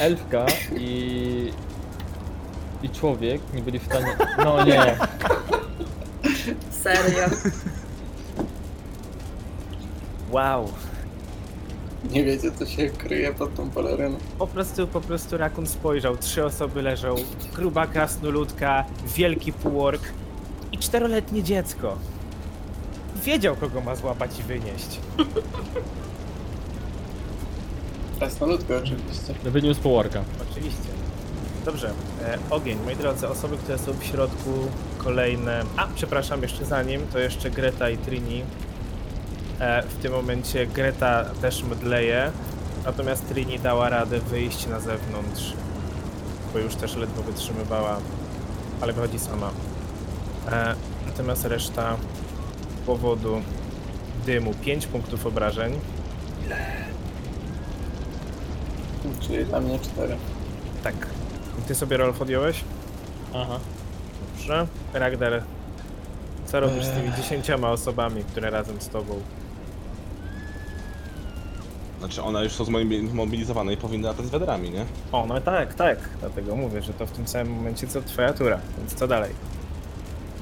elfka i, i człowiek nie byli w stanie. No nie. Serio. Wow. Nie wiecie, co się kryje pod tą peleryną. Po prostu, po prostu Rakun spojrzał. Trzy osoby leżą. Gruba krasnoludka, wielki półork i czteroletnie dziecko. Wiedział, kogo ma złapać i wynieść. Krasnoludkę oczywiście. Wyniósł połorka. Oczywiście. Dobrze. E, ogień, moi drodzy, osoby, które są w środku, kolejne. A, przepraszam, jeszcze zanim, to jeszcze Greta i Trini. E, w tym momencie Greta też mdleje, natomiast Trini dała radę wyjść na zewnątrz, bo już też ledwo wytrzymywała, ale wychodzi sama. E, natomiast reszta z powodu dymu 5 punktów obrażeń. Czyli dla mnie cztery. Tak. Ty sobie Rolf odjąłeś? Aha. Dobrze. Ragnar, co robisz z tymi dziesięcioma osobami, które razem z tobą? Znaczy one już są zmobilizowane i powinny latać z wiadrami, nie? O, no tak, tak. Dlatego mówię, że to w tym samym momencie co twoja tura. Więc co dalej?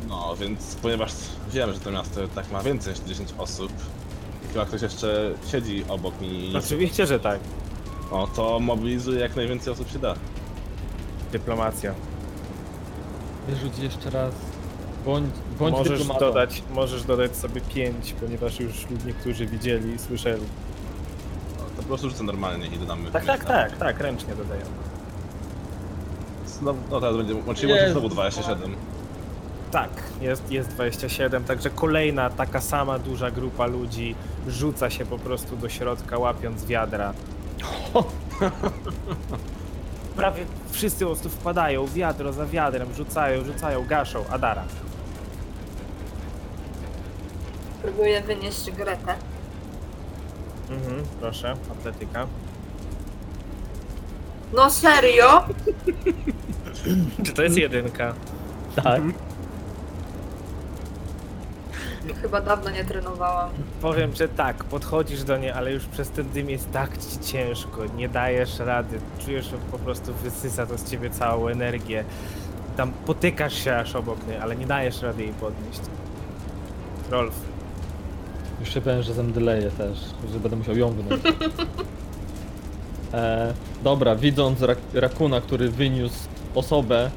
No, więc ponieważ wiem, że to miasto tak ma więcej niż 10 osób, i chyba ktoś jeszcze siedzi obok mnie i Oczywiście, że tak. no, to mobilizuje jak najwięcej osób się da. Dyplomacja. Wyrzuć jeszcze raz. Bądź, bądź możesz dyplomatą. dodać, możesz dodać sobie pięć, ponieważ już niektórzy widzieli i słyszeli. Po prostu rzucę normalnie i dodamy. Tak, tak, tak, tak, ręcznie dodaję. No, no teraz będzie, czyli może znowu 27. Tak, jest, jest 27, także kolejna taka sama duża grupa ludzi rzuca się po prostu do środka, łapiąc wiadra. Prawie wszyscy po prostu wpadają, wiadro za wiadrem, rzucają, rzucają, gaszą. Adara. Próbuję wynieść Gretę. Mhm, proszę, atletyka. No serio? Czy to jest jedynka? Tak. Chyba dawno nie trenowałam. Powiem, że tak, podchodzisz do niej, ale już przez ten dym jest tak ci ciężko, nie dajesz rady, czujesz, że po prostu wysysa to z ciebie całą energię. Tam potykasz się aż obok niej, ale nie dajesz rady jej podnieść. Rolf, Już się powiem, że zemdleję też, że będę musiał ją wynosić. E, dobra, widząc rak rakuna, który wyniósł osobę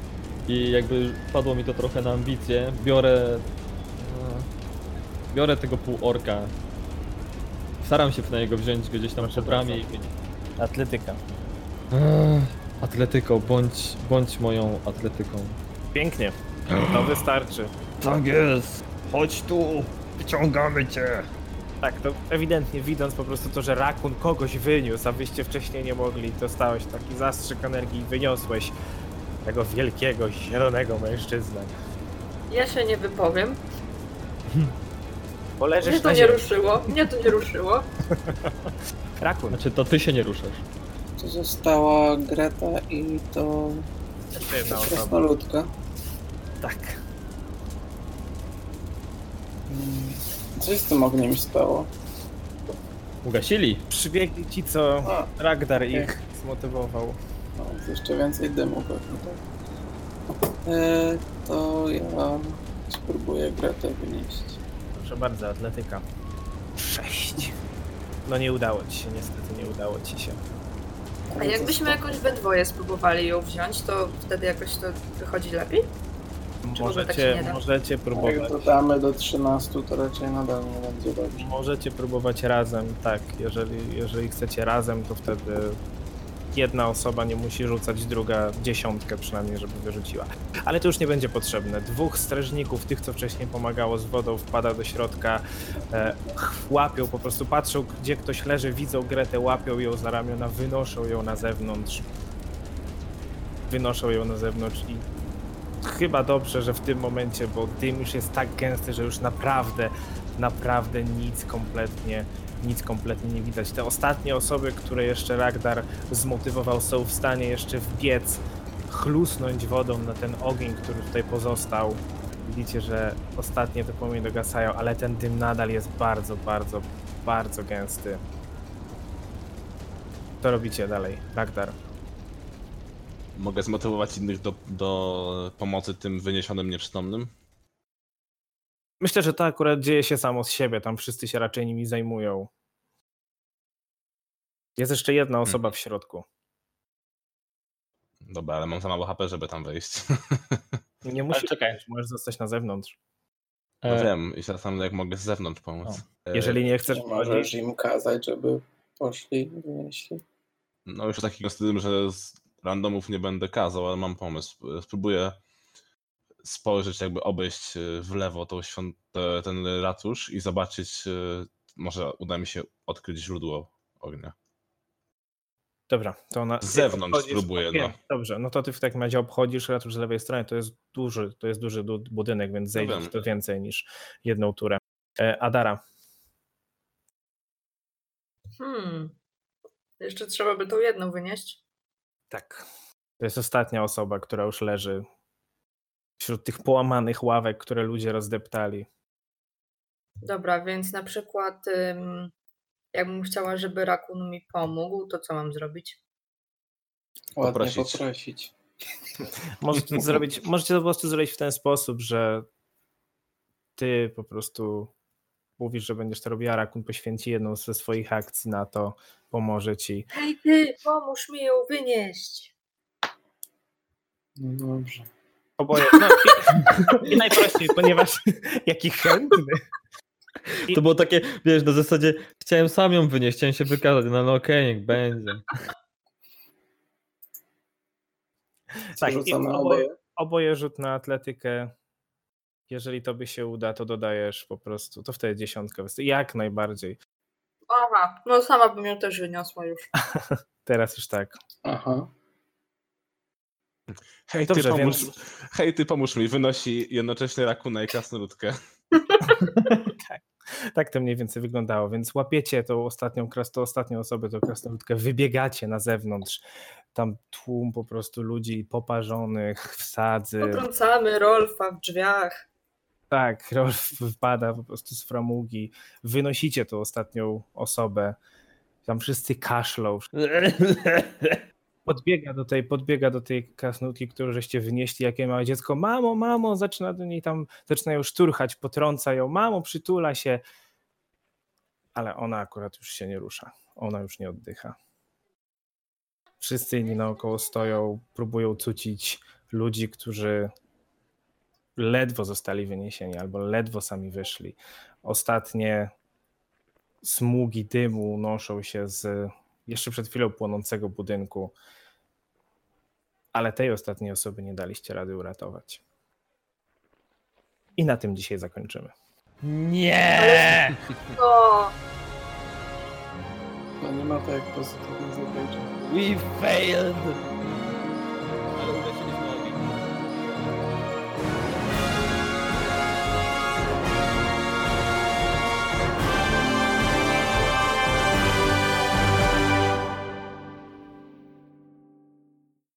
i jakby padło mi to trochę na ambicje, biorę e, biorę tego półorka. Staram się na niego wziąć go gdzieś tam Proszę pod ramię i atletyka. Atletyko, bądź, bądź moją atletyką. Pięknie. To wystarczy. Tak jest! Chodź tu! Wyciągamy cię! Tak, to ewidentnie widząc po prostu to, że rakun kogoś wyniósł, a wyście wcześniej nie mogli, dostałeś taki zastrzyk energii i wyniosłeś tego wielkiego, zielonego mężczyznę. Ja się nie wypowiem. Bo Mnie to na nie ziemi. ruszyło. Mnie to nie ruszyło. Rakun. Znaczy, to ty się nie ruszasz. Tu została Greta i to jedna osoba. krasnoludka. Tak. Co się z tym ogniem stało? Ugasili. Przybiegli ci, co A, Ragdar okej. ich zmotywował. no, jest jeszcze więcej dymu pewnie, tak. E, to ja spróbuję Gretę wynieść. Proszę bardzo, atletyka. Sześć. No nie udało ci się, niestety nie udało ci się. A jakbyśmy jakoś we dwoje spróbowali ją wziąć, to wtedy jakoś to wychodzi lepiej? Czy może tak się Możecie, nie da? możecie Jak próbować. dodamy do 13, to raczej nadal nie będzie dobrze. Możecie próbować razem, tak. Jeżeli, jeżeli chcecie razem, to wtedy jedna osoba nie musi rzucać, druga dziesiątkę przynajmniej, żeby wyrzuciła. Ale to już nie będzie potrzebne. Dwóch strażników, tych co wcześniej pomagało z wodą, wpada do środka, e, łapią, po prostu patrzą, gdzie ktoś leży, widzą Gretę, łapią ją za ramiona, wynoszą ją na zewnątrz. Wynoszą ją na zewnątrz i chyba dobrze, że w tym momencie, bo dym już jest tak gęsty, że już naprawdę, naprawdę nic kompletnie, nic kompletnie nie widać. Te ostatnie osoby, które jeszcze Ragdar zmotywował, są w stanie jeszcze wbiec, chlusnąć wodą na ten ogień, który tutaj pozostał. Widzicie, że ostatnie te płomienie dogasają, ale ten dym nadal jest bardzo, bardzo, bardzo gęsty. Co robicie dalej, Ragdar? Mogę zmotywować innych do, do pomocy tym wyniesionym nieprzytomnym? Myślę, że to akurat dzieje się samo z siebie, tam wszyscy się raczej nimi zajmują. Jest jeszcze jedna osoba w środku. Dobra, ale mam za mało HP, żeby tam wejść. Nie musisz, czekaj. możesz zostać na zewnątrz. No E, wiem, i zastanawiam, jak mogę z zewnątrz pomóc. E, Jeżeli nie chcesz Czy możesz im kazać, żeby poszli i wynieśli? No już takiego stylu, że z randomów nie będę kazał, ale mam pomysł. Spróbuję spojrzeć, jakby obejść e, w lewo tą świąt- ten ratusz i zobaczyć, e, może uda mi się odkryć źródło ognia. Dobra, to na. Z zewnątrz spróbuję, no. Dobrze, no to ty w takim razie obchodzisz ratusz z lewej strony. To jest duży, to jest duży du- budynek, więc zejdzie wiem. ci to więcej niż jedną turę. E, Adara, Hmm. Jeszcze trzeba by tą jedną wynieść. Tak. To jest ostatnia osoba, która już leży wśród tych połamanych ławek, które ludzie rozdeptali. Dobra, więc na przykład ym, jakbym chciała, żeby Rakun mi pomógł, to co mam zrobić? Ładnie Poprosić. poprosić. Możecie to zrobić, możecie to po prostu zrobić w ten sposób, że ty po prostu mówisz, że będziesz to robiła, Rakun poświęci jedną ze swoich akcji na to, pomoże ci. Hej ty, pomóż mi ją wynieść. No dobrze. Oboje. No, i, i najprościej, ponieważ jaki chętny. To było takie, wiesz, na zasadzie chciałem sam ją wynieść, chciałem się wykazać, no, no okej, niech będzie. Tak, oboje. oboje rzut na atletykę. Jeżeli tobie się uda, to dodajesz po prostu. To wtedy dziesiątkę. wystarczy. Jak najbardziej. Aha, no sama bym ją też wyniosła już. Teraz już tak. Aha. Hej, ty, Dobrze, pomóż, więc- hej, ty pomóż mi, wynosi jednocześnie rakuna i krasnoludkę. Tak to mniej więcej wyglądało, więc łapiecie tą ostatnią, tą ostatnią osobę, tą krasnoludkę, wybiegacie na zewnątrz. Tam tłum po prostu ludzi poparzonych, wsadzy. Potrącamy Rolfa w drzwiach. Tak, Rolf wypada po prostu z framugi. Wynosicie tą ostatnią osobę. Tam wszyscy kaszlą. Podbiega do tej, podbiega do tej krasnoludki, którą żeście wynieśli, jakie małe dziecko. Mamo, mamo, zaczyna do niej tam, zaczyna ją szturchać, potrąca ją. Mamo, przytula się. Ale ona akurat już się nie rusza. Ona już nie oddycha. Wszyscy inni naokoło stoją, próbują cucić ludzi, którzy ledwo zostali wyniesieni albo ledwo sami wyszli. Ostatnie smugi dymu unoszą się z jeszcze przed chwilą płonącego budynku, ale tej ostatniej osoby nie daliście rady uratować. I na tym dzisiaj zakończymy. Nie! No nie ma to jak pozytywne zakończenie. We failed!